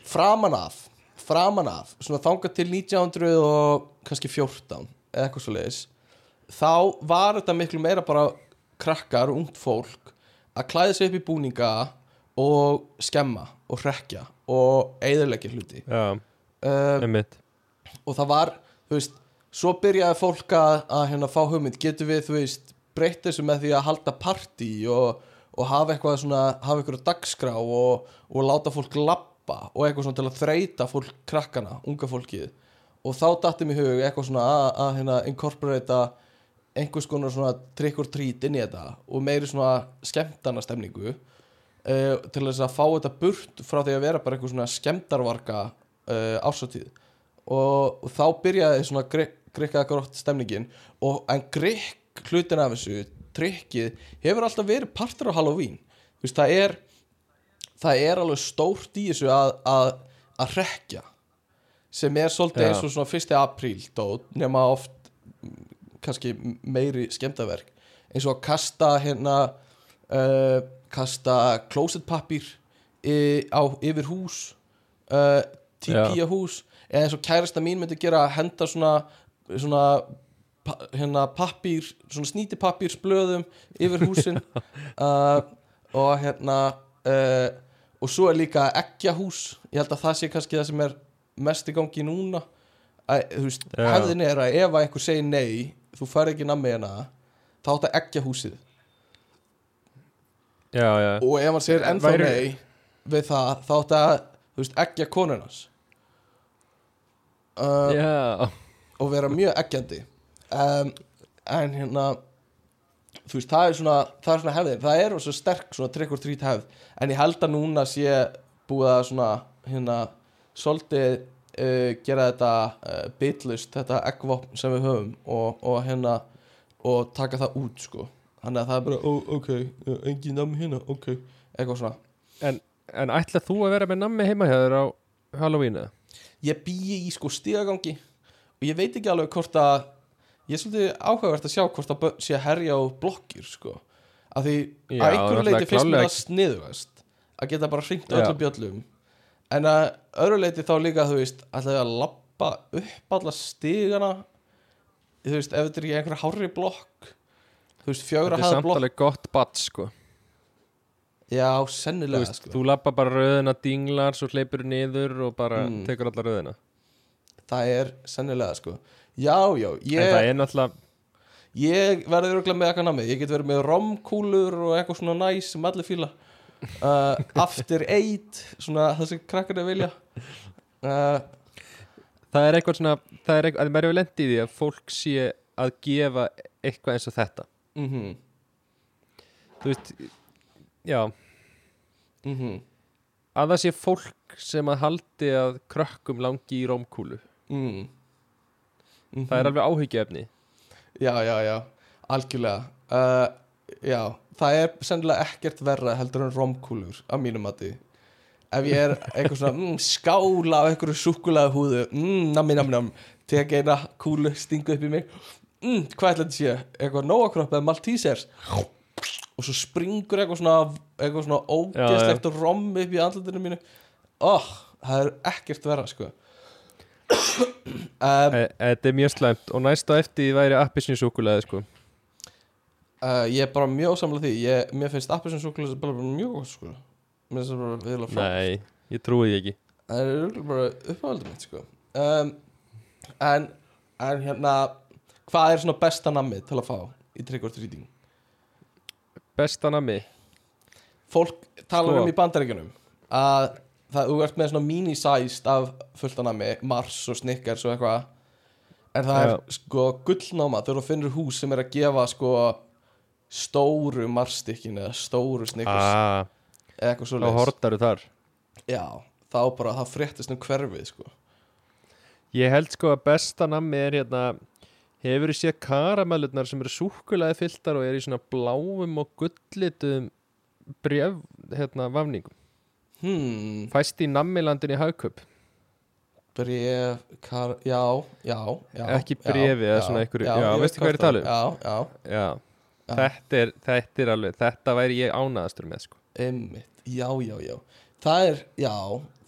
framan af framan af, svona þangað til 1900 og kannski 14 eða eitthvað svo leiðis þá var þetta miklu meira bara krakkar, ungt fólk að klæða sig upp í búninga og skemma og hrekja og eigðurleggja hluti.
Já,
um, og það var, þú veist svo byrjaði fólk að, að hérna fá hugmynd getur við, þú veist, breytt þessu með því að halda partí og, og hafa eitthvað svona, hafa eitthvað dagskrá og, og láta fólk lappa og eitthvað svona til að þreita fólk krakkana unga fólkið. Og þá datti mér hug eitthvað svona að, hérna incorporata einhvers konar svona trick or treat inn í þetta og meiri svona skemmtana stemningu uh, til þess að fá þetta burt frá því að vera bara eitthvað svona skemmtarvarka uh, ársatíð og, og þá byrjaði svona grikkaða grótt stemningin og en grikk hlutin af þessu trikkið hefur alltaf verið partur á Halloween. Þú veist það er það er alveg stórt í þessu að að, að rekja sem er svolítið eins og svona 1. apríl dót nema oft kannski meiri skemmtaverk eins og að kasta hérna uh, kasta klósettpappír í- á yfir hús uh, típía hús eða eins og kærasta mín myndi gera að henda svona, svona hérna pappír, svona snýtipappír sblöðum yfir húsin. *laughs* Uh, og hérna uh, og svo er líka eggjahús. Ég held að það sé kannski það sem er mest í gangi núna. Að, þú veist,
Já.
hefðin er að ef að einhver segir nei þú fær ekki nammi hérna þá átt að eggja húsið
Já, já,
og ef hann segir ennþá
Væri-
nei við það, þá átt að þú veist, eggja konunars uh,
já.
og vera mjög eggjandi um, en hérna þú veist, það er svona það er svona hefðin, það er svo sterk svona trick or treat hefð, en ég held að núna sé búið að svona hérna, svolítið uh, gera þetta uh, bitlust, þetta eggvopn sem við höfum og, og hérna og taka það út sko. Þannig að það er bara, ó, ok, uh, engin namn hérna, ok, eitthvað svona.
En, en ætlað þú að vera með nammi heima hjá þér á Halloween eða?
ég býi í sko stigagangi. Og ég veit ekki alveg hvort að ég er svolítið áhugavert að sjá hvort að börn sé að herja á blokkir sko. Af því
Já,
að einhverju leiti finnst mér það sniðugast að geta bara hringt
Já.
öllum bjöllum. En að öðru leiti þá líka þú veist ætlaði að lappa upp alla stigana. Þú veist ef þetta er ekki einhverja hárri blokk þú veist fjögra
Þetta er
hæða
samt
blokk.
alveg gott batt sko.
Já
Þú,
sennilega
veist,
sko.
þú lappa bara röðina dinglar Svo hleypur niður og bara
Mm.
tekur alla röðina.
Það er sennilega sko já já
En það
ég,
er náttúrulega
ég verði örgulega með eitthvað nammi ég get verið með romkúlur og eitthvað svona næs sem allir fíla. Uh, after eight svona það sem krakkarnir vilja. Uh,
Það er eitthvað svona Það er eitthvað, að maður hefur lendið í því að fólk sé að gefa eitthvað eins og þetta.
Mhm.
Þú veist, já.
Mhm.
Að það sé fólk sem að haldi að krökkum langi í rómkúlu
mm.
Það er alveg áhyggjuefni.
Já, já, já, algjörlega. Uh, Já, það er sennilega ekkert verra heldur en romkúlur að mínum mati. Ef ég er eitthvað svona mm, skála á einhverju súkulega húðu mm, nammi, nammi, nammi tek eina kúlu, stingu upp í mig mm, hvað ætla þetta sé, eitthvað nóakropp eða maltesers? Og svo springur eitthvað svona eitthvað svona ógeðslegt rom upp í andlutinu mínu. Oh, það er ekkert verra sko um,
Þetta er mjög slæmt og næst á eftir því væri appisninsúkulega sko.
Uh, ég er bara mjög samlega því ég, Mér finnst appisinn súkulega bara, mjög gott sko. Mér finnst það bara viðlega frá
Nei, ég trúi því ekki
Það er bara uppáhaldið mitt sko. um, en, en hérna Hvað er svona besta nammið til að fá í treating?
Besta nami
Fólk talar
Sko.
um í bandaríkjunum að það, þú ert með svona mini-sized af fullt af nammi, Mars og Snickers og eitthvað. En það er sko gullnáma þegar þú finnur hús sem er að gefa sko stóru Mars-stykkin eða stóru Snickers?
Ah,
eða eitthvað svo
Þá hortaru þar?
Já, þá bara, það fréttist um hverfið sko.
Ég held sko að besta nami er hérna Hefur þið séð karamellurnar sem eru súkulaði fylltar og er í svona bláum og gullitum bref, hérna, vafningum
Hmm,
Fæst í namilandin í hagköp
bref, kar, já, já, já
Ekki
já,
bréfi eða svona einhverju- já, veistu hvað er að tala um?
Já, já.
Þetta, er, þetta er alveg Þetta væri ég ánaðastur með sko.
Einmitt, já, já, já. Það er, já,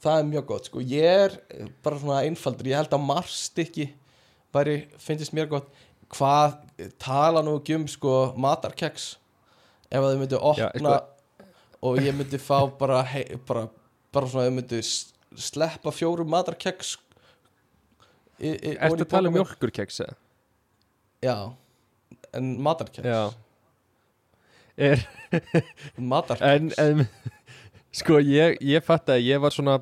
það er mjög gott sko. Ég er bara svona einfaldur. Ég held að Mars-stykki væri, finnst mér gott. Hvað, tala nú ekki um sko, matarkeks. Ef að þau myndu opna
Já, sko-
og ég myndi fá bara, hei, bara, bara svona, myndu s- sleppa fjórum matarkeks
Ertu að tala um
pokann.
mjólkurkeks eða?
Já, en matarkeks
Já. Er, *laughs* En, en Sko, ég, ég fatt að ég var svona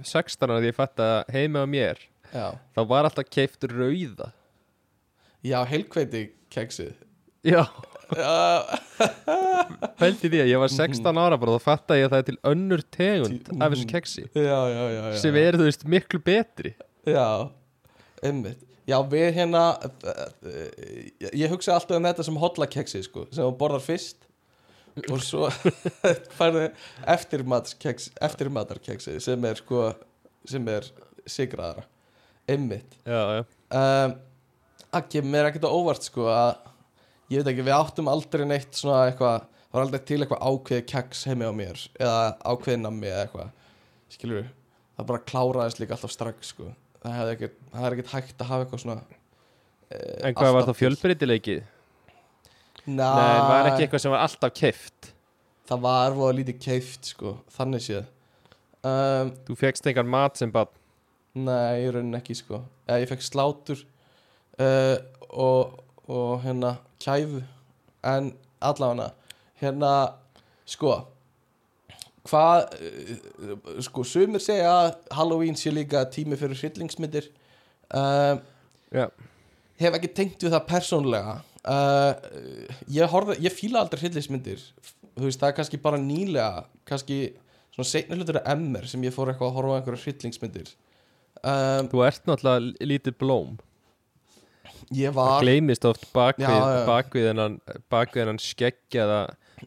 16 ára því ég fatt að heima á mér
Já,
þá var alltaf keift rauða.
Já heilkveiti keksið
Já, pælti því að ég var 16 ára bara og þá fatt að ég að það er til önnur tegund af þessu keksi.
Já, já, já, já.
sem er, þú veist, miklu betri.
Já, einmitt. Já, við hérna eh, ég, hugsa alltaf um þetta sem hotlakeksi sko, sem þú borðar fyrst og svo *laughs* eftirmatarkeks eftirmatarkeksi sem er sko sem er sigraðara einmitt.
Já, já.
Um, kemur mér ekkert á óvart sko að ég veit ekki, við áttum aldrei neitt svona eitthvað, það var aldrei til eitthvað ákveði keks heimi á mér eða ákveði nammi eða eitthvað. Skilur við, það bara kláraðist líka alltaf strax sko, það, ekkert, það er ekkert hægt að hafa eitthvað svona eh,
En hvað var
alltaf
þá fjölbreytileiki?
Nei,
Nei, var ekki eitthvað sem var alltaf keift
það var voða lítið keift sko, þannig séð. Um,
Þú fegst engan mat sem bara
Nei, ég raunin ekki sko. Eða ég fekk slátur uh, og, og hérna kæfu. En allavega hérna sko hvað uh, sko sumir segja að Halloween sé líka tími fyrir hryllingsmyndir. Uh,
Já,
hef ekki tengt við það persónlega uh, ég, horfði, ég fíla aldrei hryllingsmyndir. Þú veist það er kannski bara nýlega kannski svona seinna hlutur af MR sem ég fór eitthvað að horfa á einhverja hryllingsmyndir. Um,
þú ert náttúrulega lítið blóm
ég
Það
var
gleymist oft bakvið,
já.
bakvið hennan skeggjaða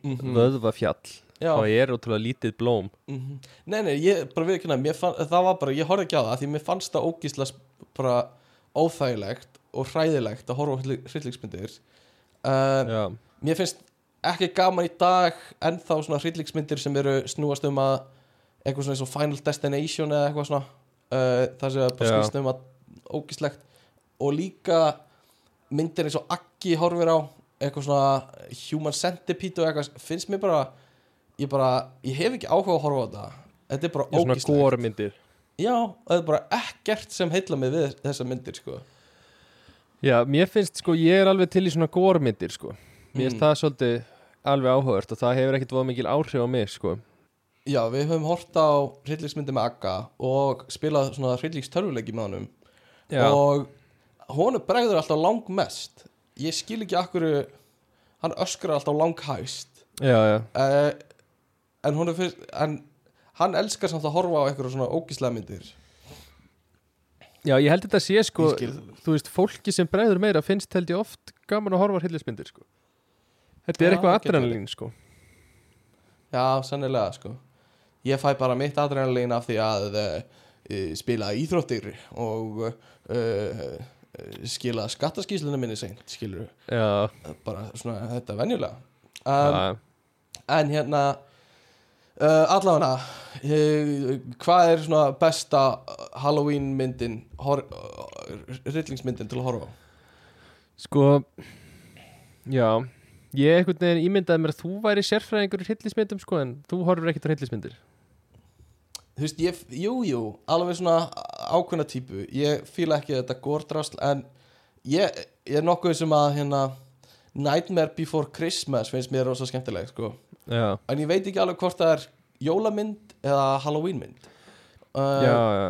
Mhm.
vöðvafjall
Já.
þá er ótrúlega lítið blóm
Mhm. Nei, nei, ég bara við ekki fann, það var bara, ég horfði ekki á það því mér fannst það ógísla bara óþægilegt og hræðilegt að horfa hryllingsmyndir uh,
Já,
Mér finnst ekki gaman í dag ennþá svona hryllingsmyndir sem eru snúast um að eitthvað svona eins og Final Destination eða eitthvað svona uh, það sem bara
Já.
snúast um að ógíslegt og líka myndir eins og Akki horfir á eitthvað svona Human Centipede og eitthvað finnst mér bara ég bara, ég hef ekki áhuga að horfa á þetta. Þetta er bara
er svona
ógíslegt
gormyndir
Já, það er bara ekkert sem heilla mig við þessa myndir sko.
Já, mér finnst sko, ég er alveg til í svona górmyndir sko. Mér finnst
Mm.
það svolítið alveg áhugavert og það hefur ekkert voða mikil áhrif á mig sko.
Já, við höfum hort á hryllingsmyndi með Akka og spilað svona hryllingstörfuleiki með honum.
Já,
og honum bregður alltaf langmest. Ég skil ekki akkur hann öskrar alltaf langhæst.
Já, já,
uh, en honum fyrst en hann elskar samt að horfa á eitthvað svona ógíslega myndir.
Já, ég held þetta sé sko. Þú veist, fólki sem bregður meira finnst held ég oft gaman að horfa á hillismyndir sko. Þetta er eitthvað adrenalín sko.
Já, sannilega sko. Ég fæ bara mitt adrenalín af því að uh, spila íþróttir og uh, skila skattaskíslunum minni seint, skilur
Já,
bara svona þetta venjulega. Um, En hérna uh, allavega uh, hvað er svona besta Halloween myndin uh, rillingsmyndin til að horfa
sko Já, ég einhvern veginn ímyndaði mér að þú væri sérfræðingur í hillismyndum sko en þú horfur ekkert á hillismyndir
Þú veist, ég, jú, jú, alveg svona ákveðna típu. Ég fíla ekki þetta górdrast En ég, ég er nokkuð sem að hérna Nightmare Before Christmas finnst mér rosa skemmtileg sko.
Já,
En ég veit ekki alveg hvort það er jólamynd eða Halloween mynd uh,
já, já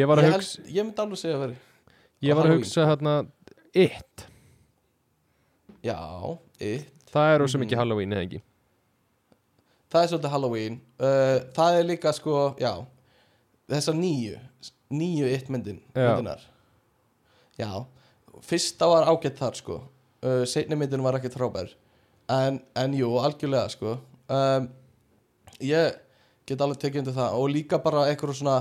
Ég var að
ég,
hugsa
held, ég myndi alveg segja að veri
Ég var að
Halloween.
hugsa hérna It,
Já, it.
Það er rosa mikið Halloween eða ekki
Það er svolítið Halloween. Uh, Það er líka sko, já Þessar nýju Nýju it myndin
Já.
myndinar Já Fyrsta var ágætt þar sko. Uh, Seinni myndin var ekki trópar en, en jú, algjörlega sko. Um, Ég get alveg tekið undir það. Og líka bara eitthvað svona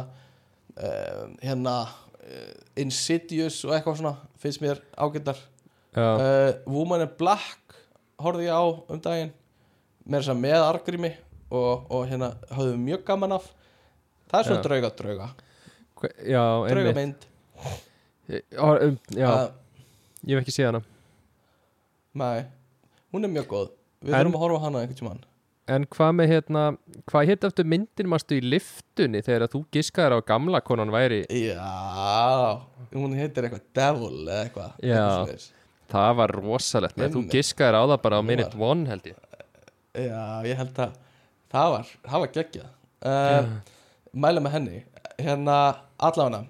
um, Hérna uh, Insidious og eitthvað svona Finnst mér ágættar. Uh, Woman in Black horfði ég á um daginn með að með argrými og, og hérna höfðum mjög gaman af. Það er svona drauga drauga. Drauga mynd.
Já, um, já.
Uh,
ég hef ekki séð hana.
Nei, hún er mjög góð. Við
En-
þurfum að horfa hana einhvern tímann.
En hvað með hérna, hvað hétt eftir myndin mástu í liftunni þegar að þú giskaðir á gamla konan væri?
Já, hún heitir eitthvað Devil eða eitthvað.
Það var rosalegt, þú giskaðir á það bara á minute one held ég
já, ég held að það var, það var geggjað. Uh, mæla með henni. Hérna allavega.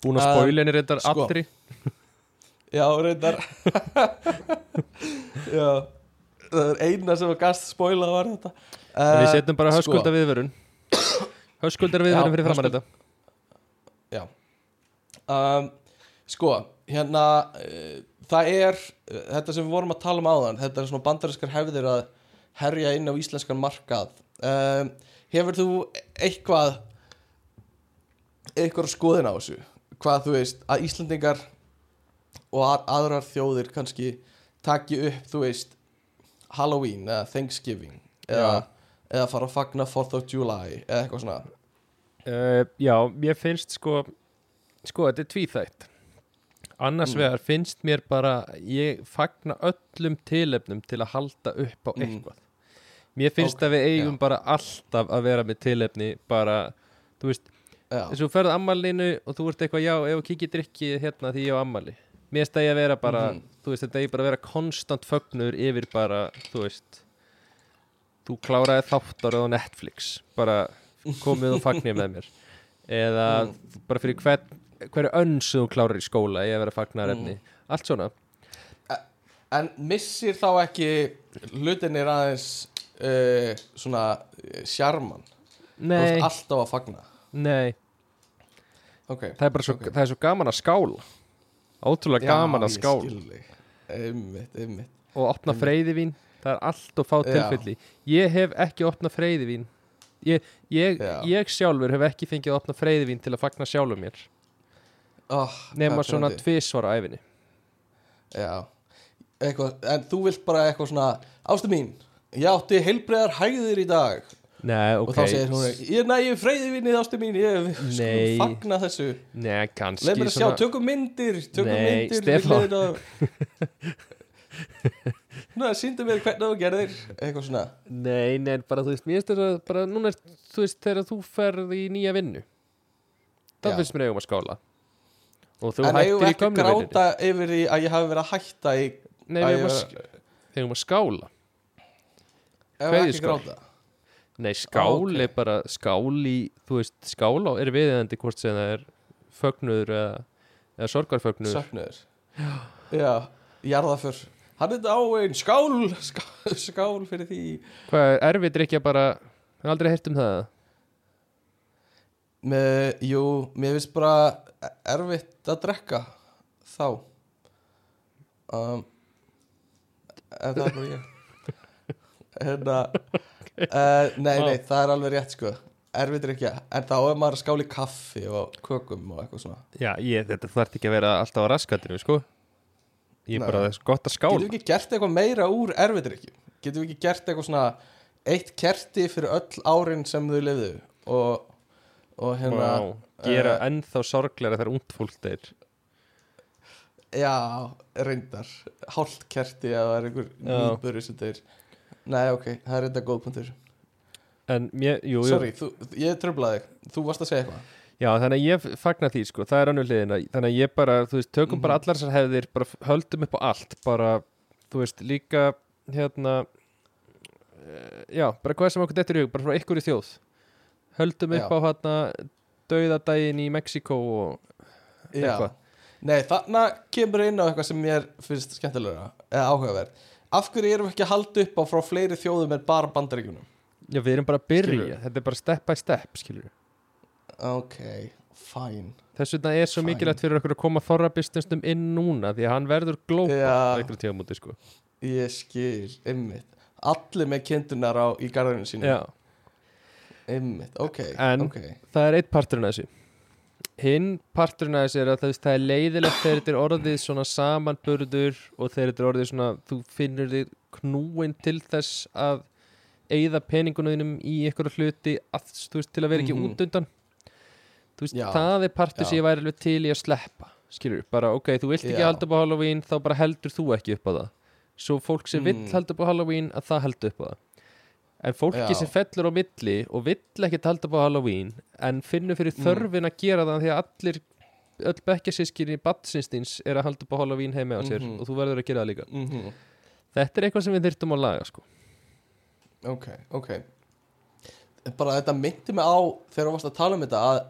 Búin að spoilinni reyndar
sko.
allri. *laughs*
Já, reyndar. *laughs* Já. Það er eina sem var gast spoila var þetta.
En við setjum bara
sko,
höskulda viðvörun Höskuldar viðvörun
Já,
fyrir
höskuld-
þetta.
Já. Um, Sko, hérna uh, Það er uh, Þetta sem við vorum að tala um áðan Þetta er svona bandarinskar hefðir að herja inn á íslenskan markað. Um, Hefur þú eitthvað eitthvað skoðin á þessu? Hvað þú veist að Íslandingar og að, aðrar þjóðir kannski taki upp þú veist Halloween eða Thanksgiving eða, eða fara að fagna 4th of July eða eitthvað svona?
Uh, Já, mér finnst sko Sko, þetta er tvíþætt. Annars
Mm.
vegar finnst mér bara Ég fagna öllum tilefnum Til að halda upp á
Mm.
Mér finnst
Ok,
að við eigum
já.
bara alltaf að vera með tilefni Bara, þú veist Þess að þú ferð ammælinu og þú ert eitthvað Já, ef þú kikið drikkið hérna því ég á ammæli Mér finnst það að vera bara
Mhm.
Þú veist, þetta er bara að vera konstant fögnur Yfir bara, þú veist Þú kláraði þáttaröð á Netflix Bara komið og fagnir með mér Eða *laughs*
Mm.
bara fyrir hver, hverju önn sem þú klárar í skóla Ég að vera fagnar efni Allt svona
en missir þá ekki hlutinir aðeins uh, svona uh, sjarman
Nei,
alltaf að fagna.
Nei.
Ok
það er bara svo,
Ok.
það er svo gaman að skála. Ótrúlega gaman að skála.
einmitt, einmitt.
Og opna freyðivín það er allt og fá
Já.
tilfelli. Ég hef ekki opnað freyðivín ég, ég,
Já.
ég sjálfur hef ekki fengið að opna freyðivín til að fagna sjálfur mér.
Oh,
nema svona tvisvar á æfinni
Já. Eitthvað, En þú vilt bara eitthvað svona Ástu mín, ég átti heilbreiðar hægðir í dag.
Nei, ok
Og þá segir hún Ég næði freyði vinnið ástu mín Ég *laughs*
Nei.
skulum fagna þessu.
Nei, kannski
Leif mér að sjá, tökum myndir Tökum
Nei,
myndir
Stefán.
hliðina á- *laughs* Nú, síndu mér hvernig þú gerðir Eitthvað svona.
Nei, nei, bara þú veist, mér finnst þess að bara núna þú veist, þegar þú ferð í nýja vinnu þá finnst mér eigum að skála. Og þú
En eigum
hættir í
ekki að
gömlu vinnunni.
gráta yfir því að ég hafi verið að hætta í
Nei, við
ég
erum að, að skála.
ekki
kveðjuskál. Nei, skál
ok.
er bara skál í, þú veist, skál á- er viðeðandi hvort sem það er fögnuður eða, eða sorgarfögnuður.
Söknuður Já, jarðaför. Hann er dáinn, skál, skál Skál fyrir því.
Hvað er erfitt er ekki að bara ég hef aldrei heyrt um það?
Með, Jú, mér finnst bara erfitt að drekka þá. Um, ef það er bara ég hérna *laughs* uh, nei, nei, það er alveg rétt sko. Erfitt er ekki, en þá er maður að skála í kaffi og kökum og eitthvað svona.
Já, ég, þetta þarf ekki að vera alltaf á raskatinu, sko. Ég er bara þess gott að
getum
skála
við ekki gert eitthvað meira úr erfitt er ekki getum við ekki gert eitthvað svona eitt kerti fyrir öll árin sem þau lifðu og, og hérna
Vá, Gera
eh,
ennþá sorglega þegar ungt fólk deyr.
Já, reyndar. Hálft kerti að það er einhver
Já.
nýburi sem þeir Nei, ok, það er reynda góð punktur.
En mér, jú, jú.
Sorry, þú, ég tröflaði Þú varst að segja eitthvað.
Já, þannig að ég fagna því, sko, það er annað hliðina Þannig að ég bara, þú veist, tökum bara
Mhm.
allar þessar hefðir bara höldum upp á allt. Bara, þú veist, líka hérna eh, já, bara hvað sem okkur dettur í hug bara frá ykkur í þjóð. Höldum upp
Já.
á hérna dauðadaginn í Mexíkó og
Já,
Eitthvað.
nei, þarna kemur inn á eitthvað sem mér finnst skemmtilega eða áhugaverð Af hverju erum við ekki að halda upp á frá fleiri þjóðum en bara bandaríkjunum?
já, við erum bara að byrja,
Skilurðu?
þetta er bara step by step, skilur
Ok, fine.
Þess vegna er svo
Fine.
mikilvægt fyrir okkur að koma þorrabistusnum inn núna því að hann verður glópa
Já.
á einhverjum tíðamúti, sko.
Ég skil, ymmit Allir með kindunar á, í garðinu sínu
já,
Ymmit, ok,
En-
ok.
það er eitt parturinn af þessu hinn parturinn af þessu er að það, er leiðilegt þegar þetta er orðið svona samanburður og þegar þetta er orðið svona þú finnur þig knúin til þess að eigða peningunum í einhverju hluti að, veist, til að vera ekki
Mhm.
út undan veist,
Já.
það er partur sem ég væri alveg til í að sleppa skilur, bara ok, þú vilt ekki halda upp á Halloween þá bara heldur þú ekki upp á það svo fólk sem vill
Mm.
halda upp á Halloween að það heldur upp á það en fólki
Já.
sem fellur á milli og vill ekki halda upp á Halloween en finnur fyrir
Mm.
þörfin að gera það því að allir öll bekkjasískinni badsinstins er að halda á Halloween heimi á sér
Mhm.
og þú verður að gera það líka
mm
þetta er eitthvað sem við þyrftum að laga sko.
Ok, ok Bara þetta myndi mig á þegar þú varst að tala um þetta að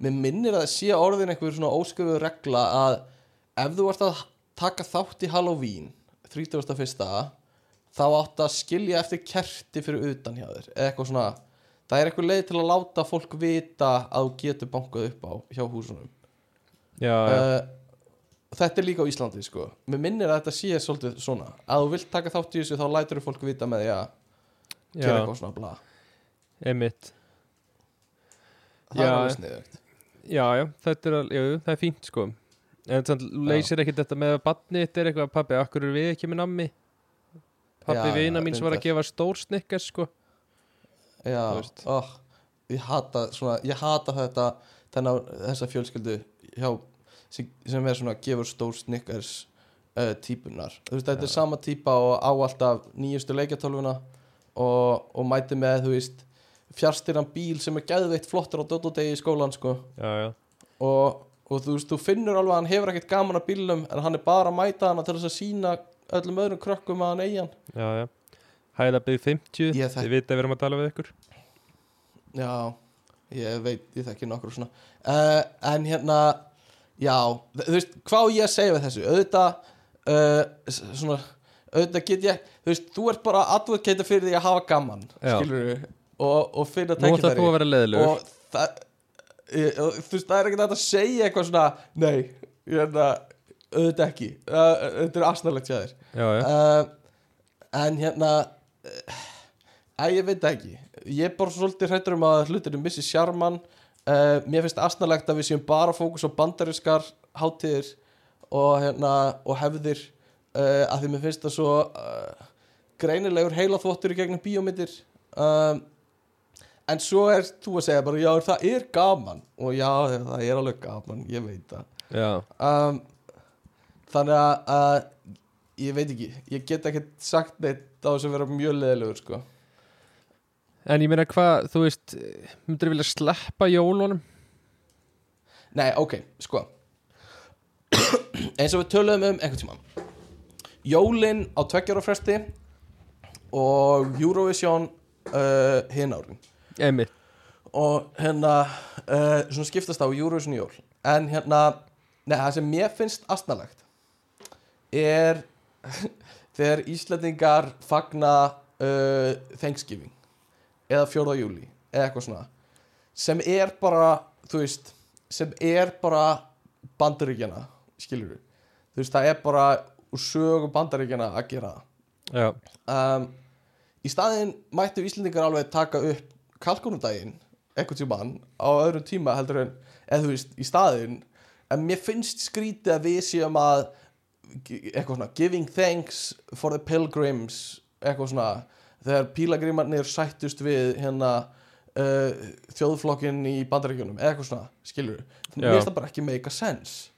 mér minnir að sé orðin einhver svona ósköfu regla að ef þú varst að taka þátt í Halloween 31. þá átt að skilja eftir kerti fyrir utan hjá þér. Eða eitthvað svona það er eitthvað leið til að láta fólk vita að þú getur bankað upp á hjá húsunum.
Já,
uh, þetta er líka á Íslandi sko. Mér minnir að þetta sé svolítið svona. Að þú vilt taka þátt í þessu þá lætur fólk vita með því að gera eitthvað svona bla.
Emitt
það er
Já.
alveg sniðugt.
Já, já, þetta er, já, það er fínt sko. En þannig leysir ekki þetta með að badni þetta er eitthvað, pabbi, akkur eru við ekki með nammi
Já,
vina
já,
mín sem var að gefa stór snikkar sko.
Já, oh, ég hata svona, ég hata þetta þennan, þessa fjölskyldu hjá, sem, sem er svona gefur stór snickers uh, típunar þú veist, þetta er sama típa og á alltaf nýjustu leikjartölvuna og, og mæti með, þú veist fjárstýran bíl sem er geðveitt flottur á dótodegi í skólan, sko.
Já, já,
og, og þú veist, þú finnur alveg að hann hefur ekkert gaman að bílnum en hann er bara að mæta hana til þess að sína öllum öðrum krökkum að hann eigi hann.
Já, já. Hæða byggð 50,
Ég þekki-
þið vita að við erum að tala við ykkur.
Já, ég veit, ég þekki nokkur svona. Uh, En hérna, já, þú veist, hvað ég að segja við þessu? Auðvitað, uh, svona, auðvitað get ég, þú veist, þú ert bara advocate fyrir því að hafa gaman,
Já.
skilur við, og, og finna
leðilegur
Og það, ég, þú veist, það er ekki þetta að segja eitthvað svona, nei, ég er það, auðvitað ekki, uh, þetta er
já, já,
uh, en hérna uh, að ég veit ekki. Ég er bara svolítið hrættur um að hlutinu missi sjarman uh, mér finnst asnalegt að við séum bara fókus á bandarískar hátíðir og, hérna, og hefðir. Að því mér finnst það svo greinilegur heilaþvottur í gegnum bíómyndir. Um, en svo er þú að segja bara já það er gaman? Og já það er alveg gaman, ég veit það.
Já.
um, þannig að, að ég veit ekki, ég get ekki sagt neitt á þess að vera mjög leðilegur sko.
en ég meina hvað, þú veist myndir vilja sleppa jólunum?
Nei, ok, sko. Eins og við töluðum um einhvern tímann. Jólin á tveggjára fresti og Eurovision uh, hinn árin
Einmitt.
Og hérna uh, svona skiptast á Eurovision jól. En hérna, neða það sem mér finnst astnalegt er *laughs* þegar Íslandingar fagna uh, Thanksgiving eða 4. júli eða eitthvað svona sem er bara, þú veist sem er bara bandaríkjana skilur við, þú veist það er bara úr sögu bandaríkjana að gera um, í staðinn mættu Íslendingar alveg taka upp kalkunundaginn eitthvað tímann á öðrum tíma heldur en eða þú veist, í staðinn. En mér finnst skrítið að við séum að eitthvað svona giving thanks for the pilgrims eitthvað svona þegar pílagrimarnir sættust við hérna uh, þjóðflokkin í bandaríkjunum eða eitthvað svona, skilur
Já.
mér finnst það bara ekki make a sense.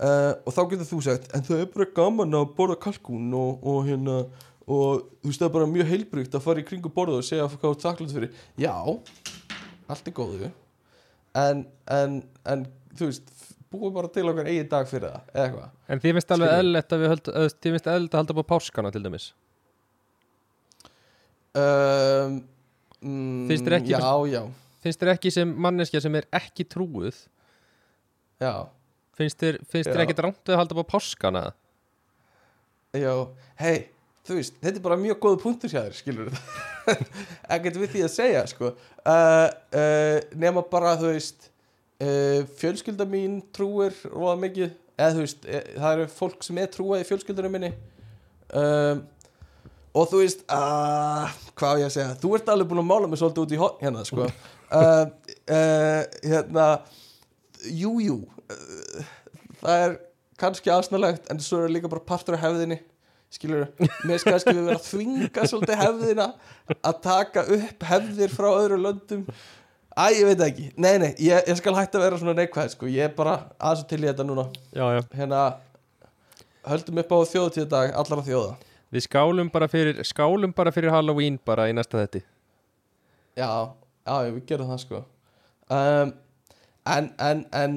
Uh, og þá getur þú sagt en það er bara gaman að borða kalkun og, og hérna og þú veist það er bara mjög heilbrygt að fara í kringu borðu og segja hvað þú þakklátt fyrir. Já, allt er góðu. En, en, en þú veist búið bara til okkar eigin dag fyrir það eða eitthvað.
En þið finnst alveg eðlilegt að við höld, eða, þið finnst eðlilegt að halda á páskana til dæmis?
Um, mm,
Finnst þér ekki-
já, já,
Finnst þér ekki sem manneskja sem er ekki trúuð?
Já,
Finnst þér, finnst þér
Já.
ekki drámt við að halda á páskana?
Já. Hei, þú veist, þetta er bara mjög góð punktur hjá þér, skilur *laughs* ekkert við því að segja, sko. Uh, uh, nema bara, þú veist uh, fjölskylda mín trúir róða mikið, eða þú veist e, það eru fólk sem er trúað í fjölskyldunum minni. Um, og þú veist uh, hvað ég að segja, þú ert alveg búin að mála mig svolítið út í hotn hérna, sko. Uh, *laughs* hérna jú, jú. Það er kannski aðsnalegt en svo er líka bara partur af hefðinni skilur, mér kannski við vera að þvinga svolítið hefðina að taka upp hefðir frá öðru löndum Æ, ég veit ekki, nei, nei, ég, ég skal hætta að vera svona neikvæð, sko, ég er bara aðeins til í þetta núna,
Já, já.
Hérna höldum upp á þjóðtíðadag allara þjóða,
Við skálum bara fyrir, skálum bara fyrir Halloween bara í næsta þetti
já, já, við gerum það, sko. Um, en, en, en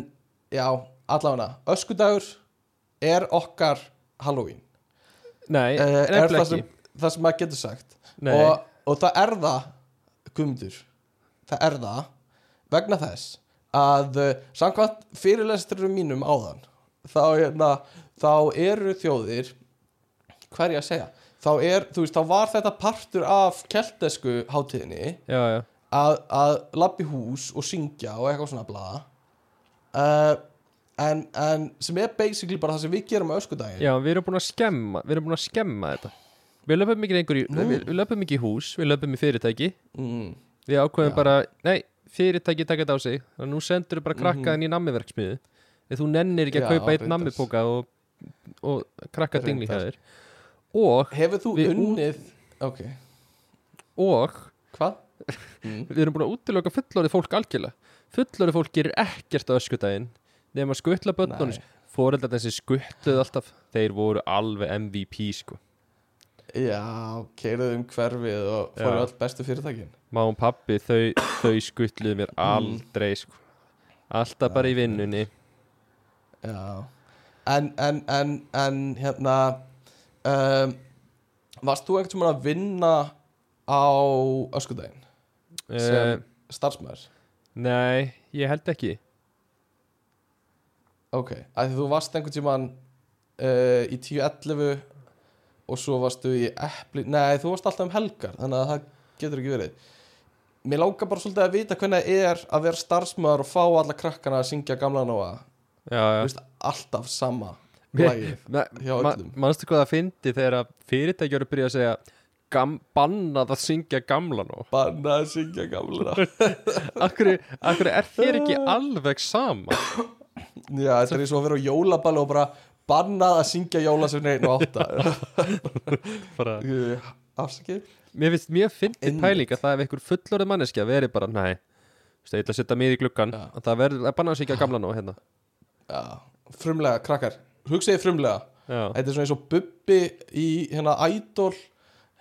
já, allavega öskudagur er okkar Halloween.
Nei,
uh, er það sem, það sem maður getur sagt.
Nei,
og, og það er það Guðmundur. Það er það vegna þess að uh, samkvæmt fyrirlesturum mínum áðan þá, hérna, þá eru þjóðir hvað er ég að segja? Þá er, veist, þá var þetta partur af keltesku hátíðinni
já, já.
að, að labbi hús og syngja og eitthvað svona blaða uh, en, en sem er basically bara það sem við gerum á öskudaginn.
Já, við erum búin að skemma Við erum búin að skemma þetta. Við löpum ekki í,
Nú.
við, við löpum ekki í hús Við löpum í fyrirtæki.
Mm,
Við ákveðum
Já.
bara, nei, fyrirtæki taka þetta á sig og nú sendur við bara krakka
Mhm.
þinn í nammiverksmiðu Ef þú nennir ekki að kaupa eitt
reyndar.
nammipoka og, og krakka dingli hjá þér og,
hefur þú unnið ok,
og
hvað? *laughs* Mm.
við erum búin að útiloka fullorðið fólk algjörlega Fullorðið fólk gerir ekkert á öskudaginn nema að skutla börnunum. Fóreldarnir sem skutluðu alltaf Þeir voru alveg MVP sko
Já, keirðum um hverfið og fórum all bestu fyrirtækin.
Má og pappi, þau, þau skutluðu mér aldrei sko. Alltaf bara í vinnunni.
Já. En, en, en, en hérna um, Varst þú ekkert sem að vinna á öskudaginn?
Uh,
sem starfsmæður?
Nei, ég held ekki.
Ok, að þú varst einhvern tímann uh, í 10-11 og svo varstu í epli Nei, þú varst alltaf um helgar þannig að það getur ekki verið. Mér langar bara svolítið að vita hvernig það er að vera starfsmæður og fá alla krakkana að syngja gamla nóa. Alltaf sama *laughs*
Mér-
lagið
Ma,
hjá
ma,
öllum.
Manstu hvað það fyndi þegar að byrja að segja Bannað að syngja gamla nú
Banna að syngja gamla. *laughs*
Akkur, akkur er þér ekki alveg sama?
Já, þetta er eins og að vera á jólaballi og bara bannað að syngja jólasvein 1 og 8 *laughs*
bara,
Afsakið.
Mér finnst mjög fyndi
Einmitt.
pæling að það ef einhver fullorðið manneskja veri bara, ég ætla að setja mig í gluggan
Já.
að það verður að banna að syngja gamla nú hérna.
Já, frumlega, krakkar. Hugsaði frumlega.
Já,
Þetta er svona eins og Bubbi í hérna Idol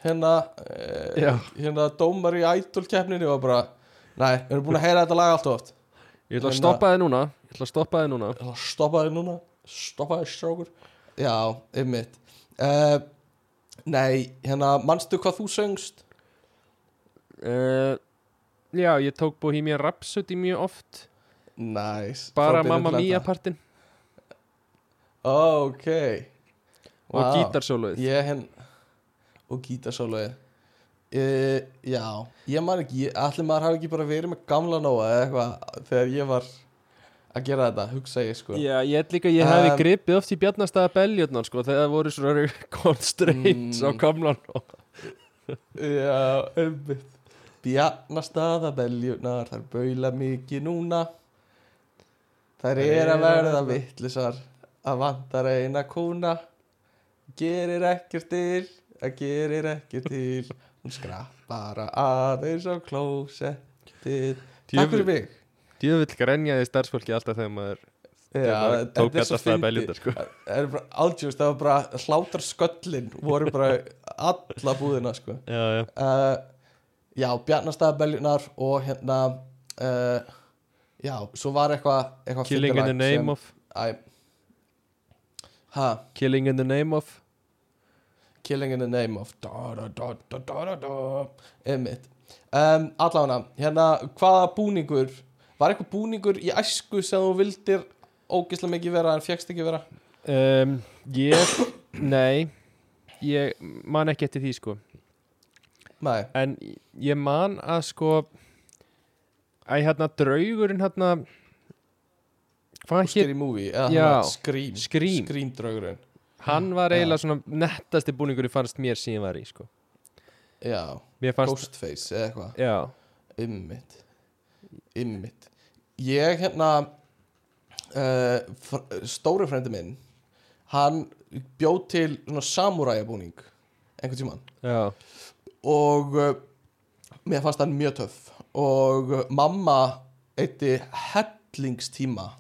hérna, eh, hérna dómar í Idol keppninu og bara, nei, við erum búin að heyra þetta lag allt of oft.
Ég ætla að
Hérna-
stoppa þið núna. Ég ætla að stoppa þið núna.
Ég ætla að stoppa þig núna stoppaði strókur já, einmitt. Uh, nei, hérna, manstu hvað þú söngst?
Uh, Já, ég tók Bohemian Rhapsody mjög oft.
Næs
Bara Mamma Mia partin
Ok.
Og
Vá.
gítarsóluð
Ég henn Og gítarsóluði uh, Já, ég man ekki ég- Allir maður hafi ekki bara verið með gamla nóa eða eitthvað Þegar ég var að gera þetta Hugsa ég sko.
Já, ég held líka að ég hefði
Um,
gripið oft í bjarnastæða beljurnar sko þegar það voru svona *laughs* constraints
Mm.
á kamlan
Já, einmitt. Bjarnastaða beljunar Þær baula mikið núna. Þær er að verða vittlisar Að vantar eina kúna. Gerir ekkert til Það gerir ekkert til. Hún skrappar aðeins á klósettið. Takk fyrir mig
Djöfull grenjaði starfsfólki alltaf þegar maður
Já, þetta
tók
svo
bjarnastæða
fyndið.
beljurnar sko.
Aldjúst, það var bara hlátar sköllin voru bara alla búðina sko.
Já, já.
Uh, Já, Bjarnastæðabeljunar og hérna uh, Já, svo var eitthvað eitthva
Killing in the name of
Æ Ha,
Killing in the name of
Killing in the name of da, da, da, da, da, da, da. Um, Allána, hérna, hvaða búningur Var eitthvað búningur í æsku sem þú vildir ógislega mikið vera en fjækst ekki vera?
Um, Ég, nei Ég man ekki eftir því sko.
Nei,
En ég man að sko Æ, hérna draugurinn hérna
Scary Movie hana Scream.
Scream.
Scream draugurinn.
Hann var eiginlega svona nettasti búningur fannst mér ég var í sko.
Já, Ghostface eða eitthvað.
Já.
Ymmit Ymmit Ég hérna uh, Stóri frendi minn Hann bjóð til samuræjabúning einhvern tímann.
Já,
og uh, mér fannst hann mjög töff. Og uh, mamma eitti hellingstíma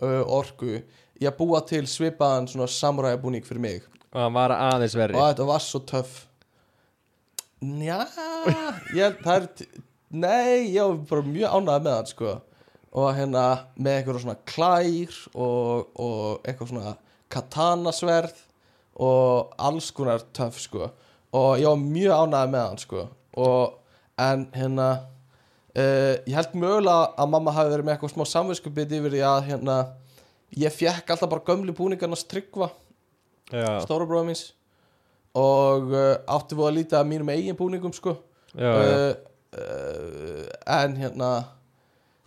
orku í að búa til svipaðan samuræjabúning fyrir mig.
Og hann var aðeins verri.
Og þetta var svo töff. Njá ég, er nei, ég var bara mjög ánægð með hann sko og hérna með eitthvað svona klær og, og eitthvað svona katanasverð og alls konar töff sko. Og ég var mjög ánægð með hann sko. Og en hérna uh, ég held mögulega að mamma hafi verið með eitthvað smá samvinskupið yfir því að hérna ég fekk alltaf bara gömlu búningarnas tryggva
Já,
stóra bróða míns. Og uh, átti við að líta að mínum eigin búningum sko.
Já.
uh, uh, en hérna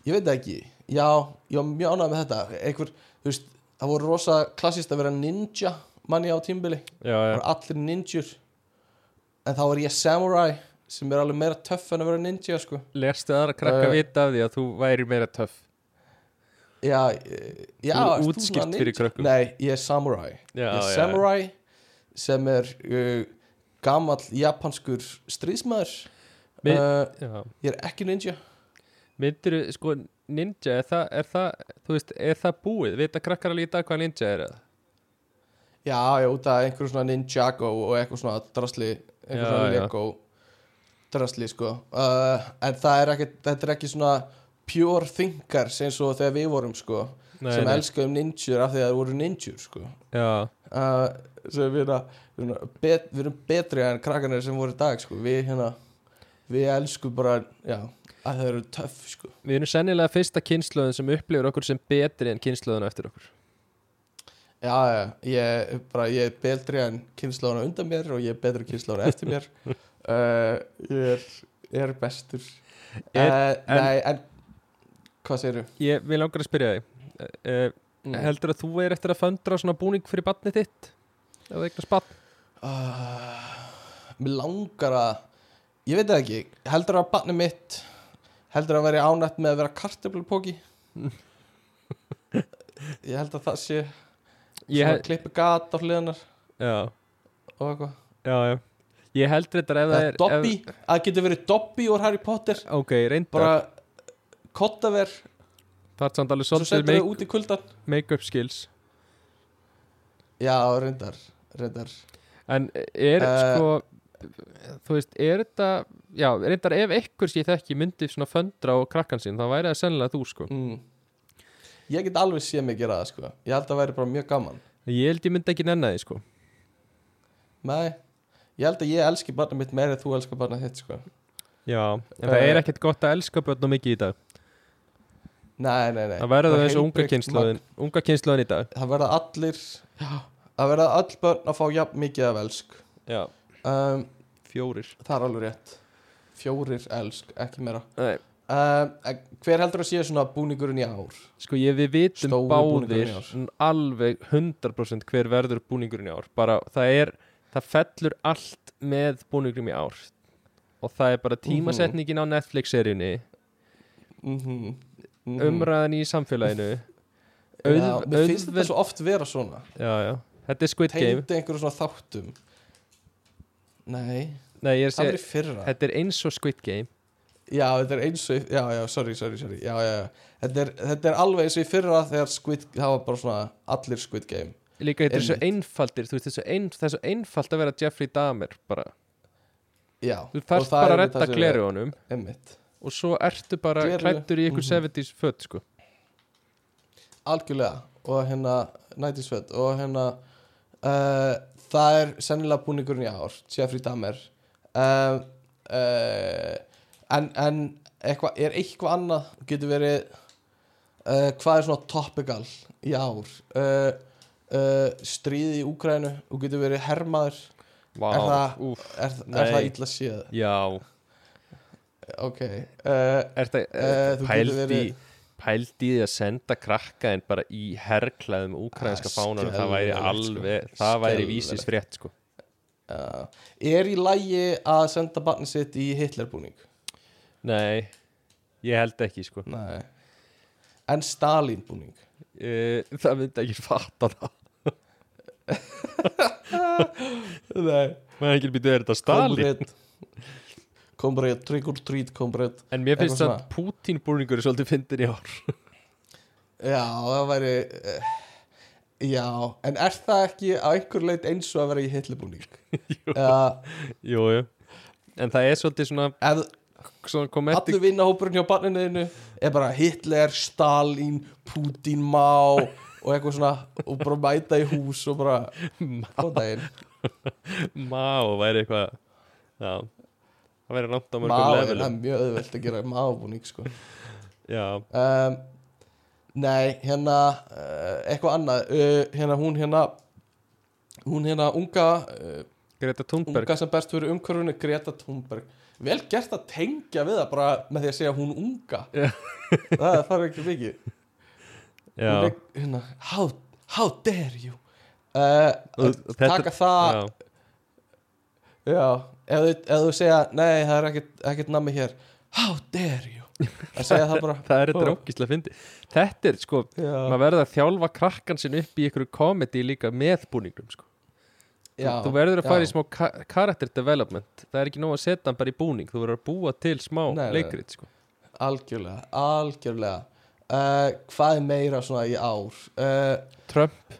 ég veit ekki. Já, ég var mjög ánægð með þetta. Einhver, þú veist, það voru rosa klassist að vera ninja manni á tímbili
já,
það voru allir ninjur. En þá var ég samurai sem er alveg meira töff en að vera ninja sko.
Lerstu aðra krakka
Uh,
vita af því að þú væri meira töff?
Já, eh, já
Þú útskýrt
svona
fyrir
ninja?
krökkum.
nei, ég er samurai.
Já,
ég er
já.
samurai sem er uh, gamall japanskur stríðsmaður.
Mi-
uh, ég er ekki ninja
Myndir sko ninja, er það, er það, þú veist, er það búið? Vita krakkar alveg í dag hvað ninja er eða?
já, já, út af einhverjum svona ninjago og eitthvað svona drasli einhver
Já,
svona lego drasli sko uh, en það er ekki, þetta er ekki svona pure thinkers eins og þegar við vorum sko
Nei,
sem elskuðum ninjur af því að það voru ninjur sko
Já,
uh, sem við, hérna, við, bet, við erum betri en krakkarnir sem voru í dag sko. við hérna við elskum bara já, að það eru töff sko.
við erum sennilega fyrsta kynnslöðun sem upplifir okkur sem betri en kynnslöðun eftir okkur
já, já, ég, bara, ég er betri en kynnslóðuna undan mér og ég er betri kynnslóðuna eftir mér uh, *laughs* ég er, er bestur
Er-
uh,
en-
nei, en hvað segirðu?
Ég vil langar að spyrja þig uh,
Mm.
Heldur að þú er eftir að föndra svona búning fyrir batnið þitt? Ef það eignast batn?
Uh, mér langar að ég veit ekki, heldur að barnið mitt heldur að vera ánætt með að vera kartöflupóki *laughs* ég held að það sé
Ég,
svona
hel-
klippi gat á hliðanar
já,
og eitthvað.
Já, já. Ég heldur þetta ef það er
Dobby, að það getur verið Dobby úr Harry Potter.
Ef, Ok, reyndar
bara kottaver.
Það er samt alveg
svo
svolítið make-up skills.
Já, reyndar, reyndar.
En er
Eh.
sko Þú veist, er þetta Já, reyndar ef ekkur sé þekki myndi svona föndra á krakkan sín þá væri það sennilega þú sko.
Mm. ég get alveg sé mig gera það sko. Ég held að það væri bara mjög gaman.
Ég held ég myndi ekki nenni því sko.
Nei, ég held að ég elski barnið mitt meira en þú elskar barnið þitt sko.
Já, en það
Eh.
er ekkert gott að elska börn og mikið í dag.
Nei, nei, nei.
Það verður
Bara
þessu unga kynnslóðin Unga kynnslóðin í dag.
Það verða allir já, það verða öll börn að fá jafn mikið af elsk.
Já,
um,
fjórir.
það er alveg rétt. Fjórir elsk, ekki meira.
Nei.
um, en hver heldur að sé svona búningurinn í ár?
Sko ég við vitum
Stóri
báðir alveg 100% hver verður búningurinn í ár. Bara það er, það fellur allt með búningurinn í ár. Og það er bara tímasetningin á Netflix-seríunni.
Mm -hmm.
umræðan í samfélaginu.
Já,
auð-
mér finnst þetta svo oft vera svona.
Já, já, þetta er Squid Game.
Tengdi einhverju svona þáttum nei,
Nei, ég er að
það var
segja,
í fyrra.
þetta er eins og Squid Game.
Já, þetta er eins og já, já, sorry, sorry, sorry. Já, já, já. Þetta, er, þetta er alveg eins og í fyrra þegar Squid, það var bara svona allir Squid Game.
Líka þetta er svo einfaldir, þú veist, þetta er svo ein, það er svo einfalt að vera Jeffrey Dahmer bara,
já,
þú þarft
það
bara
er
að
einmitt
redda
sem
glerugunum
er- einmitt,
og svo ertu bara
Gleraugu.
klættur í ykkur
Mhm.
70s föt, sko.
Algjörlega. Og hérna, nætisveit og hérna uh, það er sennilega búningurinn í ár Jeffrey Dahmer. Uh, uh, en, en eitthva, er eitthvað annað getur verið uh, hvað er svona topical í ár? Uh, uh, stríði í Úgrænu og getur verið hermaður.
Vá,
Er það-
úf,
er, er það illa séð?
Já.
Ok uh,
Er það,
Eh, þú
pældi í því að senda krakka en bara í herrklæðum úkrænska
Ah,
fánanum, það væri
sko.
alveg það væri
Skelfilegt.
vísis frétt sko.
Uh, er í lægi að senda barni sitt í Hitlerbúning?
Nei, ég held ekki sko.
Nei. En Stalin búning
uh, Það myndi ekki fatta það. *laughs*
Nei.
Maður ekki býtu er þetta Stalin
kombrið kombrið, trick or treat kombrið
En mér finnst að Putin búningur er svolítið fyndin í ár.
Já, það væri uh, já, en er það ekki á einhver leit eins og að vera í Hitlerbúning eða *laughs*
Jú, jú. En það er svolítið svona, komedi
allur vinnahópurinn hjá barninuðinu er bara Hitler, Stalin Putin, Mao og eitthvað svona og bara mæta í hús og bara *laughs* daginn. *laughs*
Má væri eitthvað Já Það væri langt á mörgum
er það
levelum
er mjög auðvelt að gera Mao-búning sko.
Já,
um, Nei, hérna uh, eitthvað annað. Uh, hérna hún hérna hún hérna unga uh,
Greta Thunberg.
unga sem best fyrir umhverfunu Greta Thunberg. Vel gert að tengja við það bara með því að segja hún unga. *laughs* Það þarf ekki mikið. Er, hérna, how, how dare you? Uh, taka það
já.
já, ef, þú segja nei, það er ekkert, ekkert nammi hér. How dare you? Að segja það bara *laughs*
Það er þetta
Ó.
rókislega fyndi Þetta er sko,
já,
maður verður að þjálfa krakkan sinn upp í ykkur komedi líka með búningnum sko.
já,
Þú verður að fara
já.
í smá character development. Það er ekki nóg að setja hann bara í búning. Þú verður að búa til smá leikrit sko.
algjörlega, algjörlega. Uh, hvað er meira svona í ár? Uh,
Trump,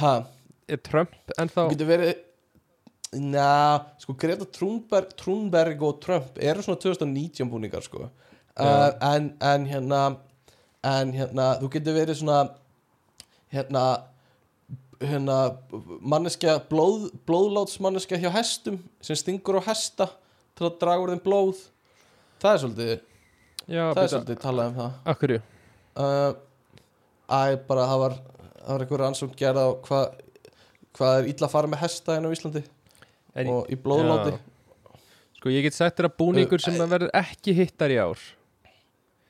ha,
er Trump en þá
getur verið na, sko Greta Thunberg, Thunberg og Trump eru svona 2019 búningar sko. Uh, en, en hérna en hérna, þú getur verið svona hérna hérna manneskja blóð, blóðlátsmanneskja hjá hestum sem stingur á hesta til að draga úr þeim blóð. Það er svolítið,
Já,
það er svolítið talað um það.
Akkurju
uh, Æ, bara það var það var einhver rannsókn gerð á hvað hvað er illa að fara með hesta hérna á Íslandi
En-
og í blóðláti.
Sko ég get sagt þér að búningur
Uh,
sem það verður ekki hittar í ár.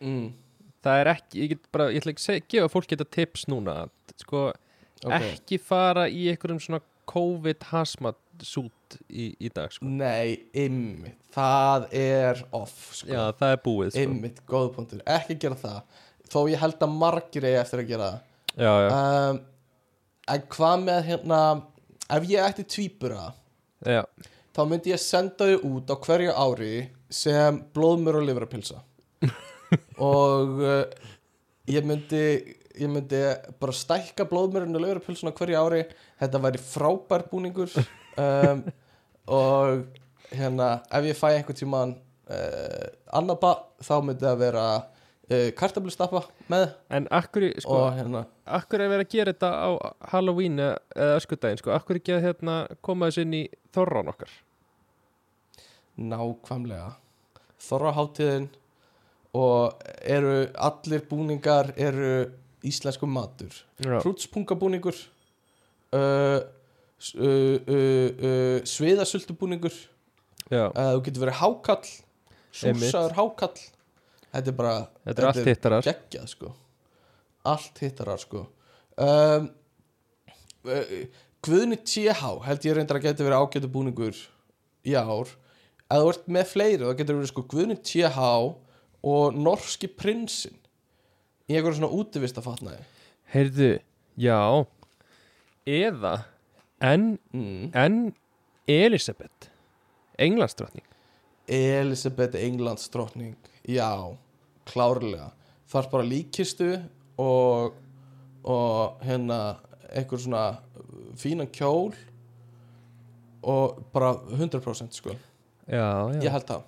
Mm,
Það er ekki, ég get bara, ég ætla ekki að gefa fólk þetta tips núna Sko,
ok.
ekki fara í einhverjum svona COVID hazmat suit í, í dag sko.
Nei, ymmit, það er off sko.
Já, það er búið sko.
ymmit, góð punktur, ekki gera það. Þó ég held að margir eigi eftir að gera það.
Já, já,
um, en hvað með hérna ef ég ætti tvíbura
já,
þá myndi ég senda þau út á hverju ári sem blóðmur og livrapilsa *laughs* og uh, ég myndi ég myndi bara stækka blóðmurinn og livrapilsuna hverju ári. Þetta væri frábær búningur. *laughs* Um, og hérna ef ég fæ einhvern tímann uh, annað ba þá myndi það vera kartablustappa með.
En akkur, sko,
og hérna.
akkur er verið að gera þetta á Halloween eða, öskudaginn, sko, akkur ekki að hérna, koma þessu inn í þorrán okkar?
Nákvæmlega. Þorraháttíðin og eru allir búningar eru íslensku matur. Hrútspungabúningur uh, s- uh, uh, uh, sviðasöldubúningur þú getur verið hákall súsaður hákall þetta er bara
þetta er allt hittarar.
geggjað sko. Allt hittarar sko. Um, Guðni TH held ég reyndar að geti verið ágætu búningur í ár. Ef þú ert með fleiri þá getur verið sko Guðni TH og norski prinsinn í einhverjum svona útivistafatnaði
Heyrðu, já. Eða en,
mm.
en Elisabeth Englandsdrottning.
Elisabeth Englands drottning já, klárlega. Þarf bara líkistu og og hérna einhver svona fínan kjól og bara 100% sko.
Já, já,
ég held það.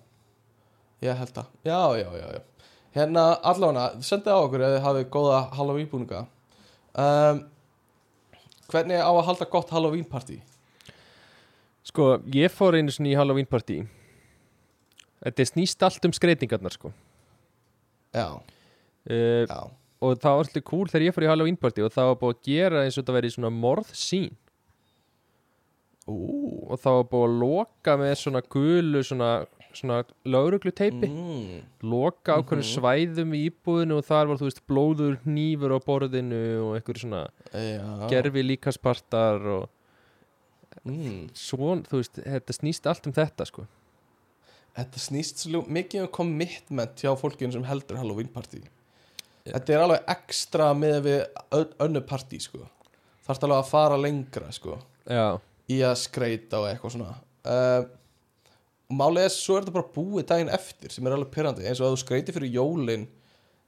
Ég held það, já, já, já, já. hérna allavega, sendið á okkur ef þið hafið góða Halloween búninga um, hvernig á að halda gott Halloween party
Sko, ég fór einu sinni í Halloween party Þetta snýst allt um skreitingarnar sko
já,
uh,
já,
Og það var alltaf cool þegar ég fór í Halloween party Og það var búið að gera eins og þetta verið svona morðsýn
ú.
Og það var búið að loka með svona gulu svona, svona lögruglu teipi
mm,
Loka á hverju
Mhm.
svæðum í íbúðinu Og þar var þú veist blóður hnífur á borðinu Og einhverju svona
já,
gerfi líkaspartar Og
mm.
svona, þú veist, þetta snýst allt um þetta sko
Þetta snýst svo mikið um commitment hjá fólkinu sem heldur Halloween party. Þetta er alveg ekstra með við ön- önnu party sko. Þarf alveg að fara lengra sko
Já,
í að skreita og eitthvað svona. Uh, Málið er svo er þetta bara búið daginn eftir sem er alveg pyrrandi eins og að þú skreiti fyrir jólin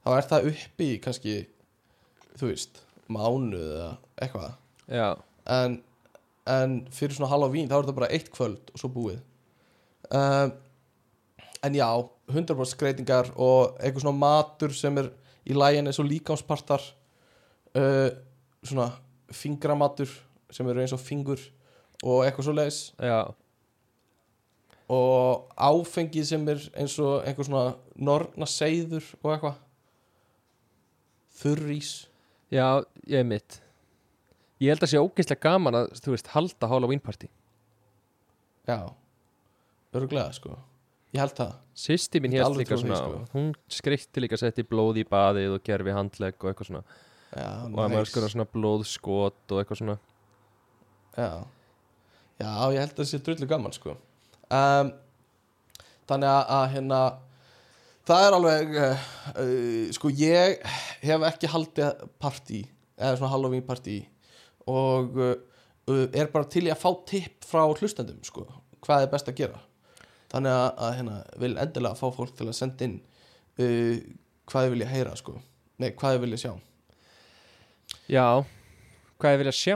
þá er það uppi í kannski þú veist, mánuð eða eitthvað.
Já,
en, en fyrir svona Halloween þá er þetta bara eitt kvöld og svo búið. Um, en já 100% skreitingar og eitthvað svona matur sem er í lægin eins og líkámspartar uh, svona fingramatur sem eru eins og fingur og eitthvað svo leis
já.
Og áfengi sem er eins og einhver svona norna seiður og eitthvað. Þurrís.
Já, ég er mitt. Ég held að sé ógeðslega gaman að, þú veist, halda Halloween party.
Já, öruglega sko ég held það.
Sýsti mín
alveg
líka svona
sko.
Hún skreitti líka setti blóð í baðið og gerfi handlegg og eitthvað svona.
Já,
Og að maður skoða svona blóðskot og eitthvað svona.
Já. Já, ég held að það sé drullu gaman sko. Um, Þannig að, að hérna Það er alveg uh, uh, Sko ég hef ekki haldið partí Eða svona Halloween partí Og uh, er bara til í að fá tipp frá hlustendum sko Hvað er best að gera Þannig að, að hérna, vil endilega fá fólk til að senda inn uh, Hvað þið vilja heyra sko. Nei, hvað þið vilja sjá.
Já, hvað ég vilja sjá?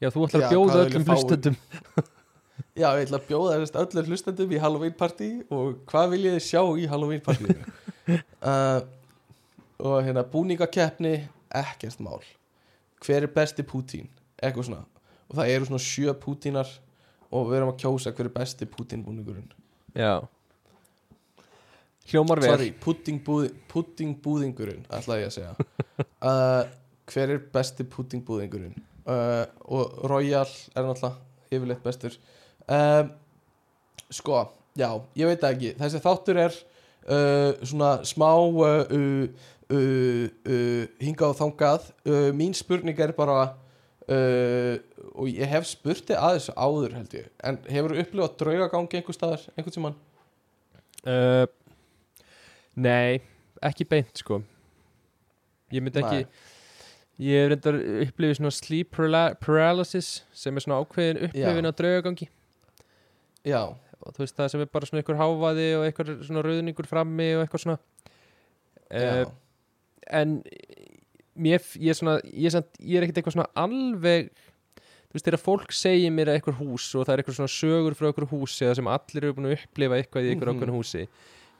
Já, þú ætlar
Já,
að bjóða öllum hlustendum. *laughs*
Já, ég ætla að bjóða öllum hlustendum í Halloween party og hvað viljið þið sjá í Halloween party? *laughs* Uh, og hérna búningakeppni ekkert mál. Hver er besti Pútín? Eitthvað svona. Og það eru svona sjö Pútínar og við erum að kjósa hver er besti Pútín búningurinn
Já. Hljómar vel.
Sorry, puddingbúði, puddingbúðingurinn ætlaði ég að segja. *laughs* Uh, hver er besti puddingbúðingurinn uh, og Royal er náttúrulega yfirleitt bestur. Um, sko, já, ég veit ekki. Þessi þáttur er uh, svona smá uh, uh, uh, uh, hingað og þangað. Uh, mín spurning er bara uh, og ég hef spurti að þessu áður held ég. En hefur þú upplifað draugagangi einhver staðar, einhvern tímann?
Uh, Nei, ekki beint sko. Ég myndi ekki. Ég hef reyndar upplifið svona sleep paralysis sem er svona ákveðin upplifin á draugagangi.
Já,
og þú veist það sem er bara svona ykkur hávaði og ykkur svona rauðningur frammi og eitthvað svona. Uh, en mér, ég er svona ég er, er ekkert eitthvað svona alveg þú veist þegar fólk segir mér að eitthvað hús og það er eitthvað svona sögur frá eitthvað húsi eða sem allir eru búin að upplifa eitthvað í eitthvað
Mhm.
ákveðin húsi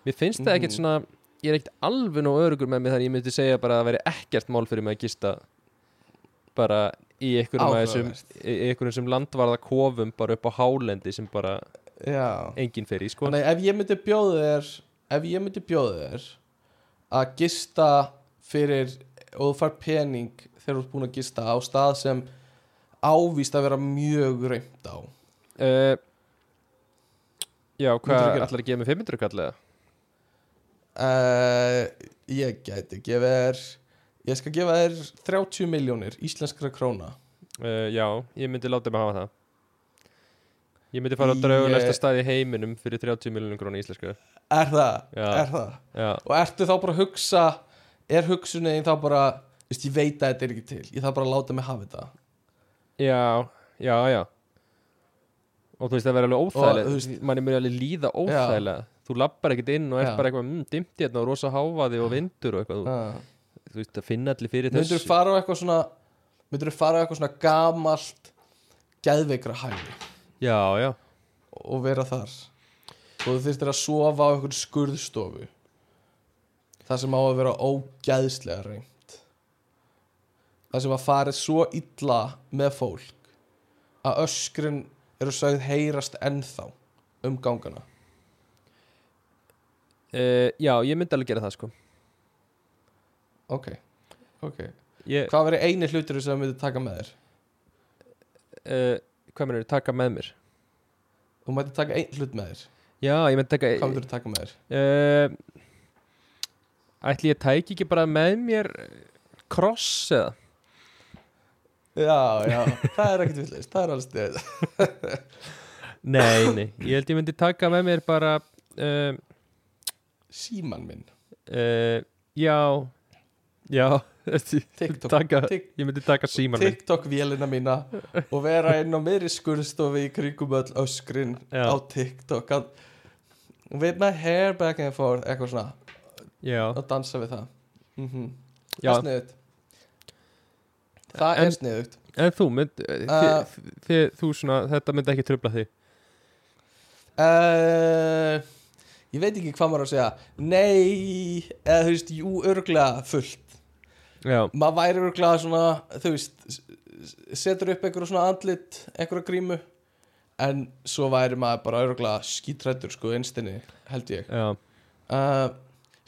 mér finnst það ekkert
Mhm.
svona ég er ekkert alveg nóg örugur með mig þannig ég myndi segja bara að það veri ekkert mál fyrir mig að gista bara í einhverjum sem landvarða kofum bara upp á hálendi sem bara
Já
enginn fer í sko
Þannig ef ég myndi bjóða þér ef ég myndi bjóða þér að gista fyrir og þú fær pening þegar þú ert búin að gista á stað sem ávíst að vera mjög reynd á
uh, Já, hvað ætlar að gefa mig 500 kallega?
uh, ég gæti gefa þér ég skal gefa þér 30 miljónir íslenskra króna
Uh, já, ég myndi láta mig hafa það Ég myndi fara á draugulegsta stað í heiminum fyrir 30 miljonum krónu íslensku
er það?
Já.
er það?
Já,
og ertu þá bara að hugsa er hugsunin þá bara veist, ég veit að þetta er ekki til ég þarf bara að láta mig hafa þetta?
Já, já, já. Og þú veist það verður alveg
veist-
Manni mjög alveg líða óþægilega. Þú lappar ekkert inn og ert
Já.
bara eitthvað mm, dimmt hérna og rosa háfaði og vindur og eitthvað. Þú, þú veist, það finna allir fyrir
myndur
þessu.
þú fara á eitthvað svona myndur þú fara á eitthvað svona gamalt geðveikra hæli?
Já, já,
og vera þar. Og þú þurftir að sofa á einhverju skurðstofu það sem á að vera ógæðslega reynd það sem að farið svo illa með fólk að öskrin eru sögð heyrast ennþá um gangana.
Uh, já, ég myndi alveg gera það sko.
Ok, ok.
Ég,
hvað verið eini hlutur sem þú myndir taka með þér?
Uh, Hvað mennur, taka með mér?
þú mætti taka einn hlut með þér.
Já, ég myndi taka
hvað myndir þú taka með þér?
Uh, Ætli ég tæki ekki bara með mér kross eða?
já, já, það er ekkert villist það er alveg stið *laughs*
Nei, nei, ég held ég myndi taka með mér bara uh,
síman minn.
uh, Já Já *laughs*
TikTok,
taka,
Tik-
Ég myndi taka síman minn.
TikTok vélina mína og vera inn á meiri skurðstofi í kringum öll öskrin
Já.
á TikTok. With my hair back and forth eitthvað svona
Já,
og dansa við það. Mm -hmm. það er sniðut það
En-
er sniðut
en þú mynd uh,
Uh,
þi, þi, Þú svona, þetta myndi ekki trubla því
uh, ég veit ekki hvað maður á að segja. Nei, eða þú veist jú, örglega fullt.
Já,
maður væri örglega svona þú veist, setur upp einhverju svona andlit, einhverju grímu en svo væri maður bara örglega skítrættur sko einstinni held ég. Uh,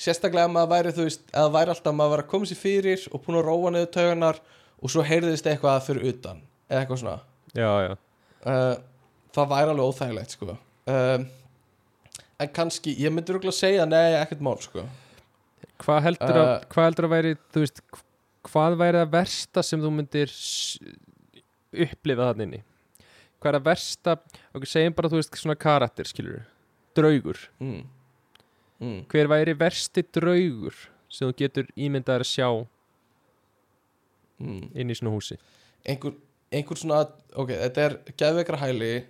sérstaklega ef maður væri þú veist, eða væri alltaf maður væri að koma sér fyrir og búin að róa niður tauganar og svo heyrðist eitthvað fyrir utan eða eitthvað svona
já, já
uh, það væri alveg óþægilegt sko um, en kannski, ég myndi örgulega segja nei, ekkert mál sko
Hvað heldur, að,
Uh,
hvað heldur að væri, veist, hvað væri það versta sem þú myndir upplifa þannig inni? Hvað er það versta, okkur segjum bara, þú veist, svona karakter, skilur draugur.
mm. Mm.
Hver væri versti draugur sem þú getur ímyndaðar að sjá
Mm.
inn í svona húsi?
einhver, einhver svona ok, þetta er geðveikra hæli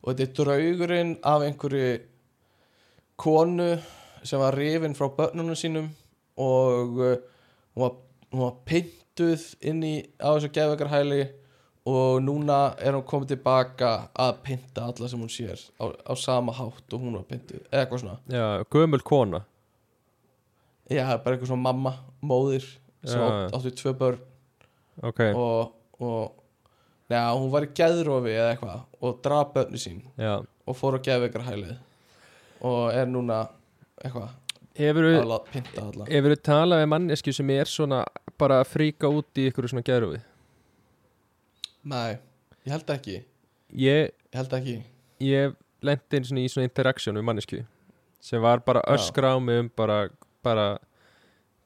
og þetta er draugurinn af einhverju konu sem var rifin frá börnunum sínum og uh, hún var, hún var pyntuð inn í á þessu geðveikra hæli og núna er hún komið tilbaka að pynta alla sem hún sér á, á sama hátt og hún var pyntuð eða eitthvað svona
Já, gömul kona.
já, bara eitthvað svona mamma, móðir sem
Já,
átt, áttu tvö börn
Ok,
og, og neða, hún var í geðrofi eða eitthvað og draf börni sín
já.
og fór á geðveikra hælið og er núna eitthvað
Hefur
að la- pynta alla
talað við mannesku sem er svona bara að fríka út í ykkur svona geðrufi?
Nei, ég held ekki
Ég,
ég held ekki
ég lendi einu svona í svona interaktion við mannesku sem var bara
Já.
öskra á mig um bara, bara,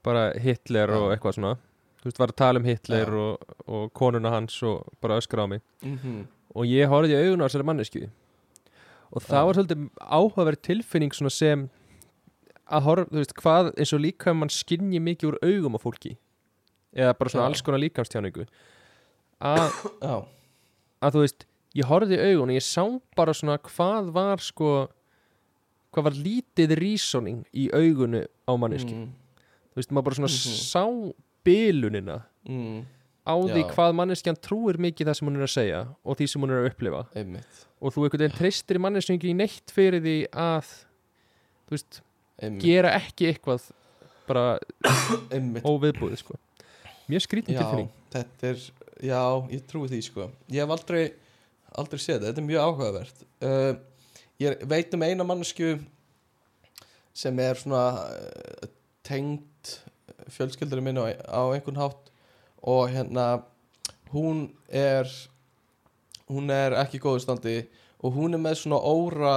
bara Hitler og
Já.
eitthvað svona þú veist, var að tala um Hitler
Já.
og, og konuna hans og bara öskra á mig
mm
og ég horfði í augun á þessari mannesku og það
Já.
var svolítið áhugaverð tilfinning svona sem að horfa, þú veist, hvað eins og líka mann skinni mikið úr augum á fólki eða bara svona
Já.
alls konar líkamstjáningu að,
já,
að þú veist ég horfði í augun og ég sá bara svona hvað var sko hvað var lítið reasoning í augunu á manneski
mm,
þú veist, maður bara svona
Mhm.
sá bilunina
mm,
á því
Já.
hvað manneskjan trúir mikið það sem hún er að segja og því sem hún er að upplifa.
Einmitt,
og þú einhvern veginn treystir í manneskjan ekki neitt fyrir því að þú veist,
einmitt.
gera ekki eitthvað bara óviðbúið sko. Mjög skrítin
Já,
tilfinning.
þetta er, já, ég trúi því sko. Ég hef aldrei, aldrei séð þetta, þetta er mjög áhugavert. Uh, Ég veit um eina mannesku sem er svona uh, tengd fjölskyldurinn minn á, á einhvern hátt og hérna hún er hún er ekki í góðu standi og hún er með svona óra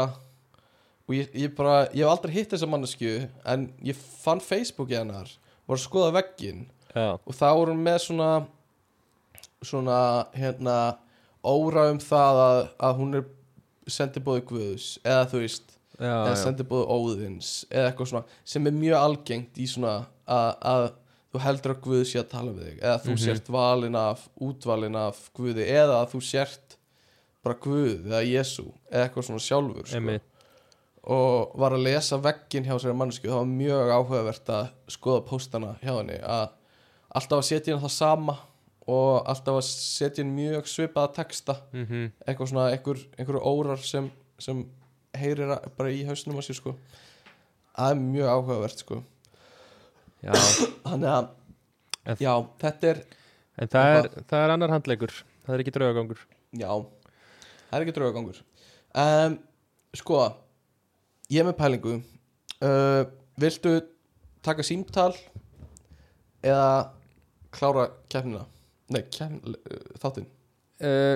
og ég, ég bara, ég hef aldrei hitt þessa mannesku en ég fann Facebooki hennar var að skoða vegginn
já,
og þá er hún með svona svona hérna óra um það að, að hún er sendibóði Guðs eða þú veist,
já,
eða sendibóði Óðins eða eitthvað svona sem er mjög algengt í svona að, að þú heldur að Guð sé að tala við þig eða þú
Mhm.
sért valin af, útvalin af Guði eða að þú sért bara Guð eða Jésu eða eitthvað svona sjálfur sko. Og var að lesa veggin hjá sér mannsku það var mjög áhugavert að skoða póstana hjá henni að alltaf að setja inn það sama og alltaf að setja inn mjög svipaða texta.
Mhm.
eitthvað svona einhver, einhverju órar sem, sem heyrir að- bara í hausnum á sér sko. Það er mjög áhugavert sko.
Já, *clears throat*
þannig að
En-
já, þetta er
en það er, það er annar handleikur það er ekki draugagangur.
Já, það er ekki draugagangur. Um, sko ég er með pælingu. Uh, viltu taka símtal eða klára keppnina nei, keppn, uh, þáttinn.
Uh,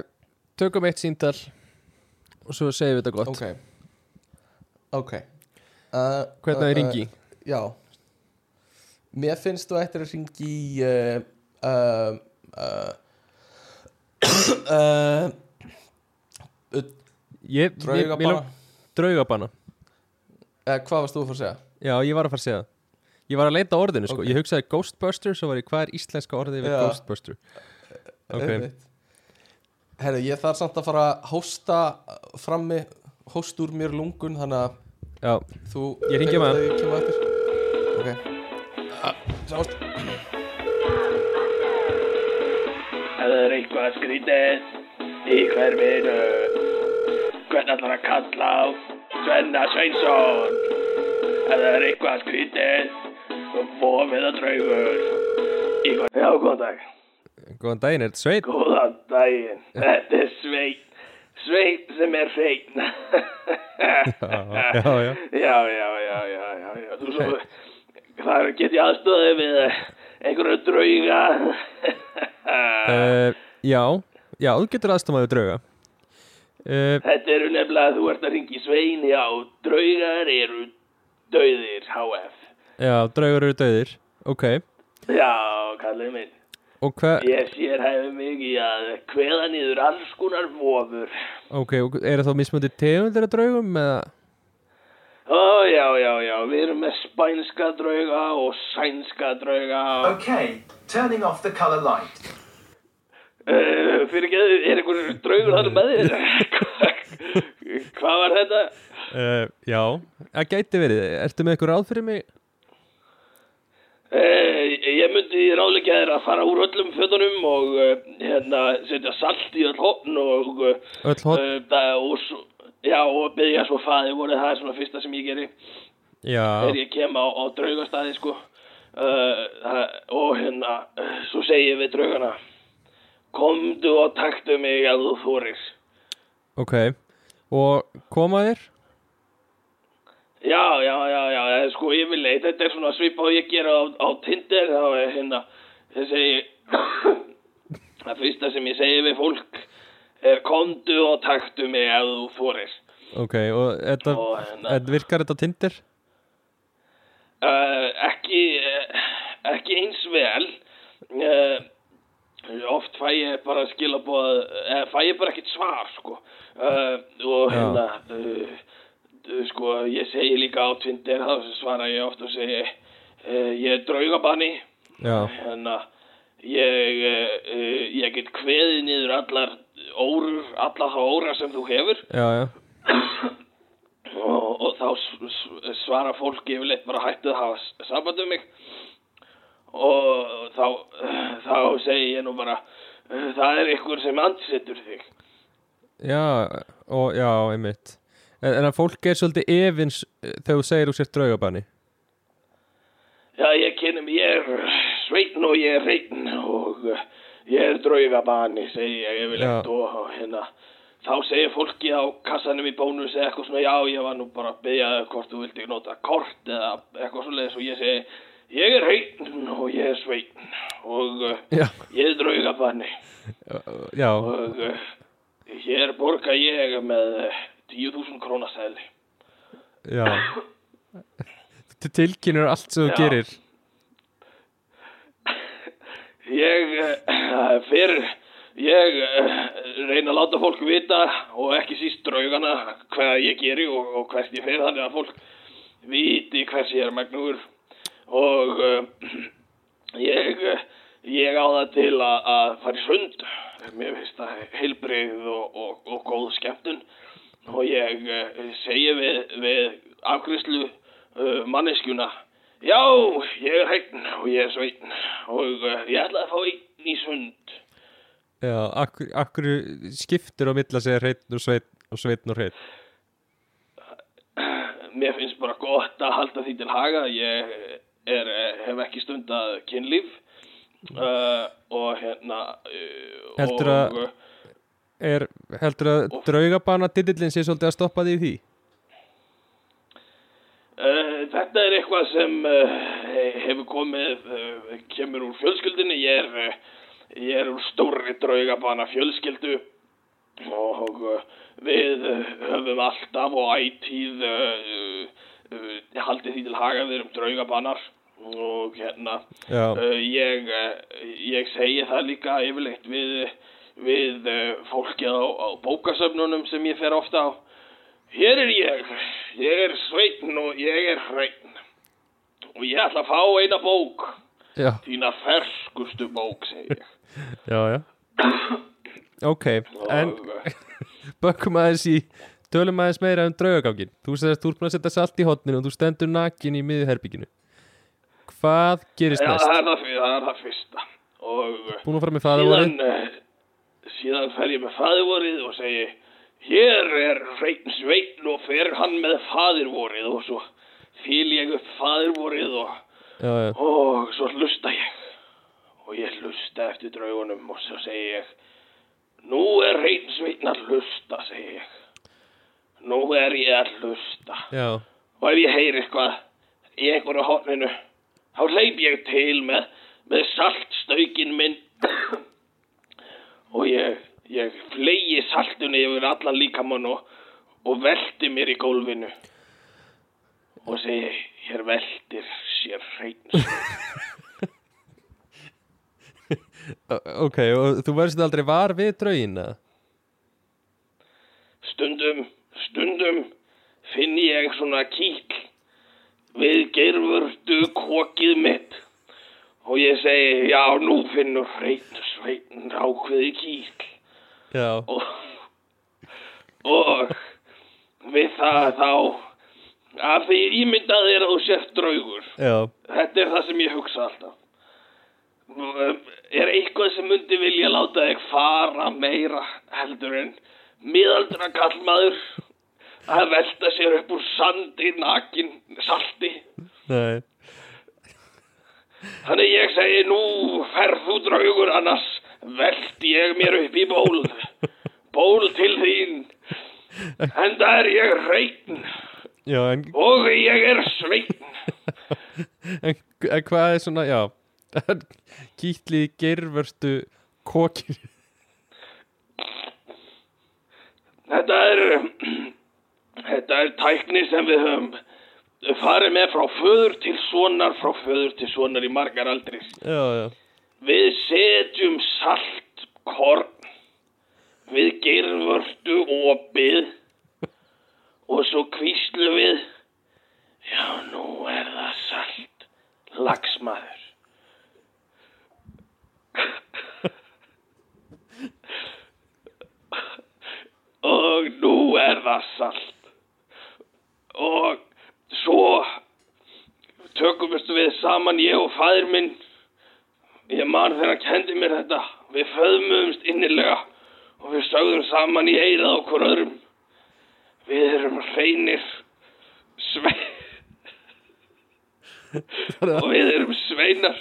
tökum eitt síntal og svo segjum við þetta gott.
Ok. Ok. Uh,
hvernig það er ringi
Já. Mér finnst þú ættir að ringi
draugabanna.
uh, Hvað varst þú að fara að segja?
já, ég var að fara að segja ég var að leita orðinu sko,
Ok.
ég hugsaði Ghostbuster svo var ég, hvað er íslenska orðið við
Já.
Ghostbuster? Ok,
Einmitt. Herri, ég þarf samt að fara að hósta frammi, hósta úr mér lungun þannig að
já,
þú
Ég hringi
tekur
með
það, Ok.
Ef það er eitthvað skrítið í hverfinu Hvern ætlar að kalla á Svenna Sveinsson? Það er eitthvað skrítið Vofið að draugur. Já, góðan dag
góðan daginn, er þetta sveit?
Góðan daginn Þetta er Sveit Sveit sem er hrein *laughs*
já, já, já
Já, já, já, já, já. Þú svo, það get ég aðstöðið við einhverju drauga.
uh, *laughs* já, já, þú getur aðstamaðu drauga uh,
Þetta eru nefnilega, þú ert að ringi svein, já, draugar eru döðir, HF.
Já, draugur eru döðir ok,
Já, kallið minn,
og hvað
ég sér hefði mig í að kveða niður alls konar vofur.
ok, og er það þá mismöndi tegundir af draugum eða
Ó, já, já, já, við erum með spænska drauga og sænska drauga.
Okay, turning off the colour light.
Uh, fyrir ekki, er einhver draugur þarna með þér? *laughs* Hvað var þetta?
uh, já, það gæti verið ertu með eitthvað ráð fyrir mig?
Eh, ég myndi ráðleika þér að fara úr öllum fötunum og uh, hérna setja salt í öll hopn og, uh, uh, og já, og byggja svo faði voru það er svona fyrsta sem ég geri.
Já.
Þegar ég kem á, á draugastæði sko. Og hérna svo segi ég við draugana komdu og taktu mig að þú þorir.
Ok, og koma þér?
Já, já, já, já, það er sko yfirleitt, þetta er svona svipað og ég gera á, á Tinder, þá er hérna, ég segi, *coughs* það fyrsta sem ég segi við fólk er komdu og taktu mig ef þú þorir.
ok, og þetta,
Og hérna-
þetta virkar þetta á Tinder?
Uh, ekki, uh, ekki eins vel, uh, oft fæ ég bara skilabóð, fæ ég bara ekkert svar, sko, og hérna, uh, sko, ég segi líka á Tinder, þá svara ég oft og segi, uh, ég er draugabanni,
já,
hérna ég, uh, ég get kveðið niður allar órur, allar þá óra sem þú hefur.
Já, já.
Og, og þá svara fólk yfirleitt bara hættu að hafa samband um mig. Og þá, þá segi ég nú bara það er ykkur sem ansettur þig.
Já, og já, einmitt En, en að fólk er svolítið efins eh, þegar þú segir úr sér draugabanni?
Já, ég kynum, ég er sveitn og ég er hreitn og uh, ég er draugabani, segi ég yfirleitt
Já.
og, og hérna, þá segir fólki á kassanum í bónus eða eitthvað svona, já, ég var nú bara að byggja hvort þú vildi nota kort eða eitthvað svoleiðis. Og ég segi, ég er hreitn og ég er sveitn og uh,
Já,
ég er draugabani
já,
og uh, hér borga ég með 10.000 krónasæli.
já. Þú tilkynur allt sem þú gerir.
Ég uh, fyrir, ég uh, reyna að láta fólk vita og ekki síst draugana hvað ég geri og, og hvert ég fer þannig að fólk viti hvers ég er megnugur og uh, ég, ég á það til að, að fara í sund. Mér finnst það heilbrigð og, og, og góð skemmtun og ég uh, segi við, við afgriðslu uh, manneskjuna Já, ég er hreitn og ég er sveitn og uh, ég ætla að fá einn í sund.
Já, akkur, akkur skiptir á milla að segja hreitn og sveitn og sveitn og hreitn
Mér finnst bara gott að halda því til haga. Ég er, eh, hef ekki stundað kynlíf uh, og hérna... Uh,
Heldur að-
og,
er, Heldur að draugabana titillin sé svolítið að stoppa því því?
Uh, þetta er eitthvað sem uh, hefur komið, uh, kemur úr fjölskyldinni, ég er, ég er úr stórri draugabana fjölskyldu og við höfum alltaf og ætíð haldið því til haga við erum draugabanar og hérna ég, ég segi það líka yfirleitt við, við uh, fólkið á, á bókasöfnunum sem ég fer ofta á Hér er ég, ég er sveitn og ég er hreitn og ég ætla að fá eina bók,
já,
þína ferskustu bók, segi ég. *laughs*
já, já Ok, en
Og, uh, *laughs*
bökkum aðeins í tölum aðeins meira um draugagangin Þú segist þú ert búin að setja salt í hotninu og þú stendur nakin í miðherbygginu Hvað gerist
já,
næst?
það er það, er það fyrsta. Og uh,
Búin að fara með faðurvorið?
Síðan, fer ég með faðirvorið og segi, hér er hreitn sveitn og fer hann með faðirvorið. Og svo fýl ég upp faðirvorið og
Já, já,
Og svo hlusta ég. Og ég hlusta eftir draugunum og svo segi ég Nú er hreinn sveitn að hlusta, segi ég. Nú er ég að hlusta.
já,
Og ef ég heyri eitthvað í einhverju horninu, þá hleyp ég til með, með saltstaukin minn og ég, ég flegi saltunni yfir allan líkamann og, og velti mér í gólfinu og segi, hér veltir sér. *laughs*
O- ok, og þú verðist aldrei var við draugin eða?
Stundum, stundum finn ég svona kýll við geirvördu kokið mitt og ég segi, já, nú finnur hreinn sveitn ákveði kýll
Já,
og, og við það þá að því ímyndað er að þú sért draugur.
Já,
þetta er það sem ég hugsa alltaf. Er eitthvað sem myndi vilja láta þig fara meira heldur en miðaldra kallmaður að velta sér upp úr sandi nakin salti?
Nei
þannig ég segi nú ferð þú draugur annars velti ég mér upp í ból. Ból til þín. En það er ég hreitn
Já, en,
og ég er sveitn
en, en hvað er svona, já *laughs* Kýtli geirvörstu kokir?
Þetta er *clears throat* þetta er tækni sem við höfum farið með frá föður til sonar frá föður til sonar í margar aldris.
Já, já,
Við setjum saltkorn við geirvörtu opið og svo kvíslu við Já, nú er það salt lagsmaður. og nú er það salt og svo tökumst við saman ég og fæðir minn. Ég man þegar hann kendi mér þetta. Við föðmumst innilega og við sögðum saman í eirað okkur öðrum. Við erum hreinir sve og við erum sveinar.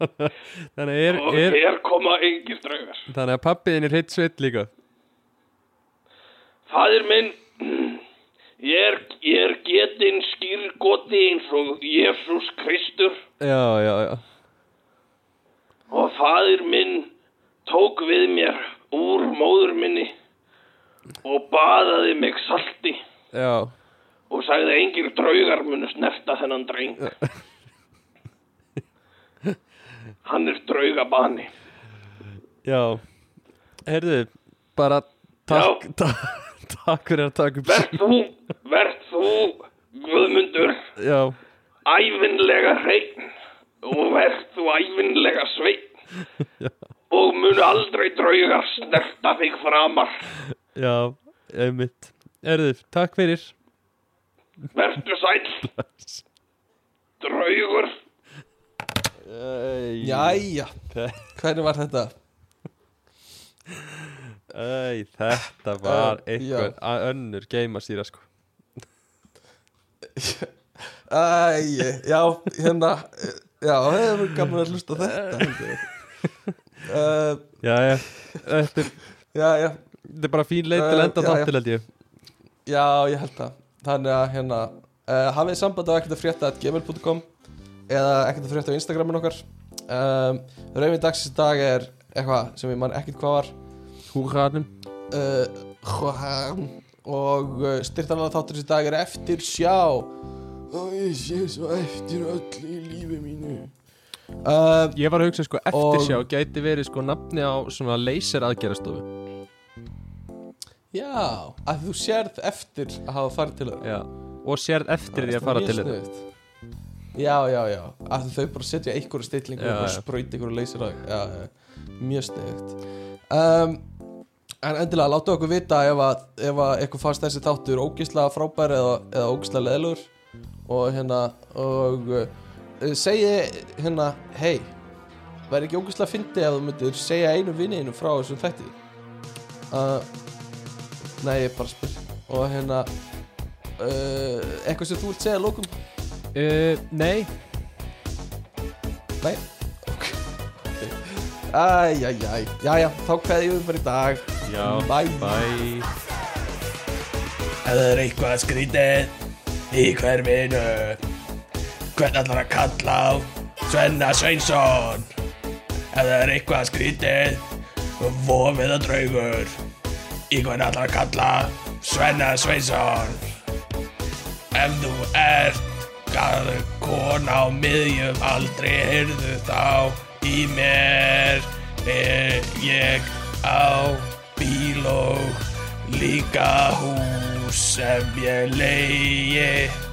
Er,
og
er
hér koma engir draugar.
Þannig að pappiðin er heitt sveit líka.
Fadir minn ég er, ég er getinn skýrgoti eins og Jésús Kristur.
Já, já, já.
Og fadir minn tók við mér úr móður minni og baðaði mig salti
Já,
og sagði að engir draugar munu snerta þennan dreng. *laughs* Hann er draugabani.
Já. Herðu, bara takk, takk, takk fyrir að taka upp
verð þú verð þú Guðmundur.
Já,
æfinlega hreinn og verð þú æfinlega sveinn. *laughs* Og munu aldrei draugar snerta þig framar.
Já, einmitt. Herðu, takk fyrir.
Verðu sæll. Draugur.
Jæja, hvernig var þetta? *laughs*
Æ, þetta var
Æ,
einhver önnur geimasýra sko.
Æ, já, hérna Já, það hefur gaman að hlusta þetta uh,
Já, já, þetta er,
Já, já,
þetta er bara fín leið til að
Uh,
enda þáttil held ég.
Já, ég held það. Þannig að hérna uh, hafið samband á ekkert að frétta gmail.com eða ekkert að frétta á Instagramin okkar. Um, Rauðin dagsins dag er eitthvað sem ég man ekkert hvað var
Húrhanum
uh, Hvaðan og uh, styrtanlega þáttur í dag er eftir sjá. Og ég sé svo eftir öll í lífi mínu. Uh,
Ég var að hugsa sko eftirsjá
Og-
gæti verið sko nafni á svona laser aðgerastofu
Já, að þú sérð eftir að hafa farið til það
Já, og sérð eftir því að fara til þetta
Já, já, já. Að þau bara setja einhverju stillingu og sprauti einhverju já, já, mjög sniðugt. Um, En endilega, láttu okkur vita ef að, ef að eitthvað fannst þessi þáttur ógislega frábær eða, eða ógislega leðlur og hérna og uh, segi hérna hei, væri ekki ógislega fyndi ef þú myndir segja einu vinniðinu frá þessum þætti? Uh, Nei, ég bara spyr. Og hérna uh, eitthvað sem þú vilt segja lókum
uh, Nei,
Nei? Æjæjæj Jæja, þá kveðjum við í dag
já,
Bye.
bye.
Ef það er eitthvað skrítið í hverfinu Hvern allar að kalla á? Svenna Sveinsson. Ef það er eitthvað skrítið Vofið og draugur Í hvern allar að kalla? Svenna Sveinsson. Ef þú ert Gæðu kona á miðjum aldrei heyrðu þá í mér er ég á bíl og líka hús sem ég leiði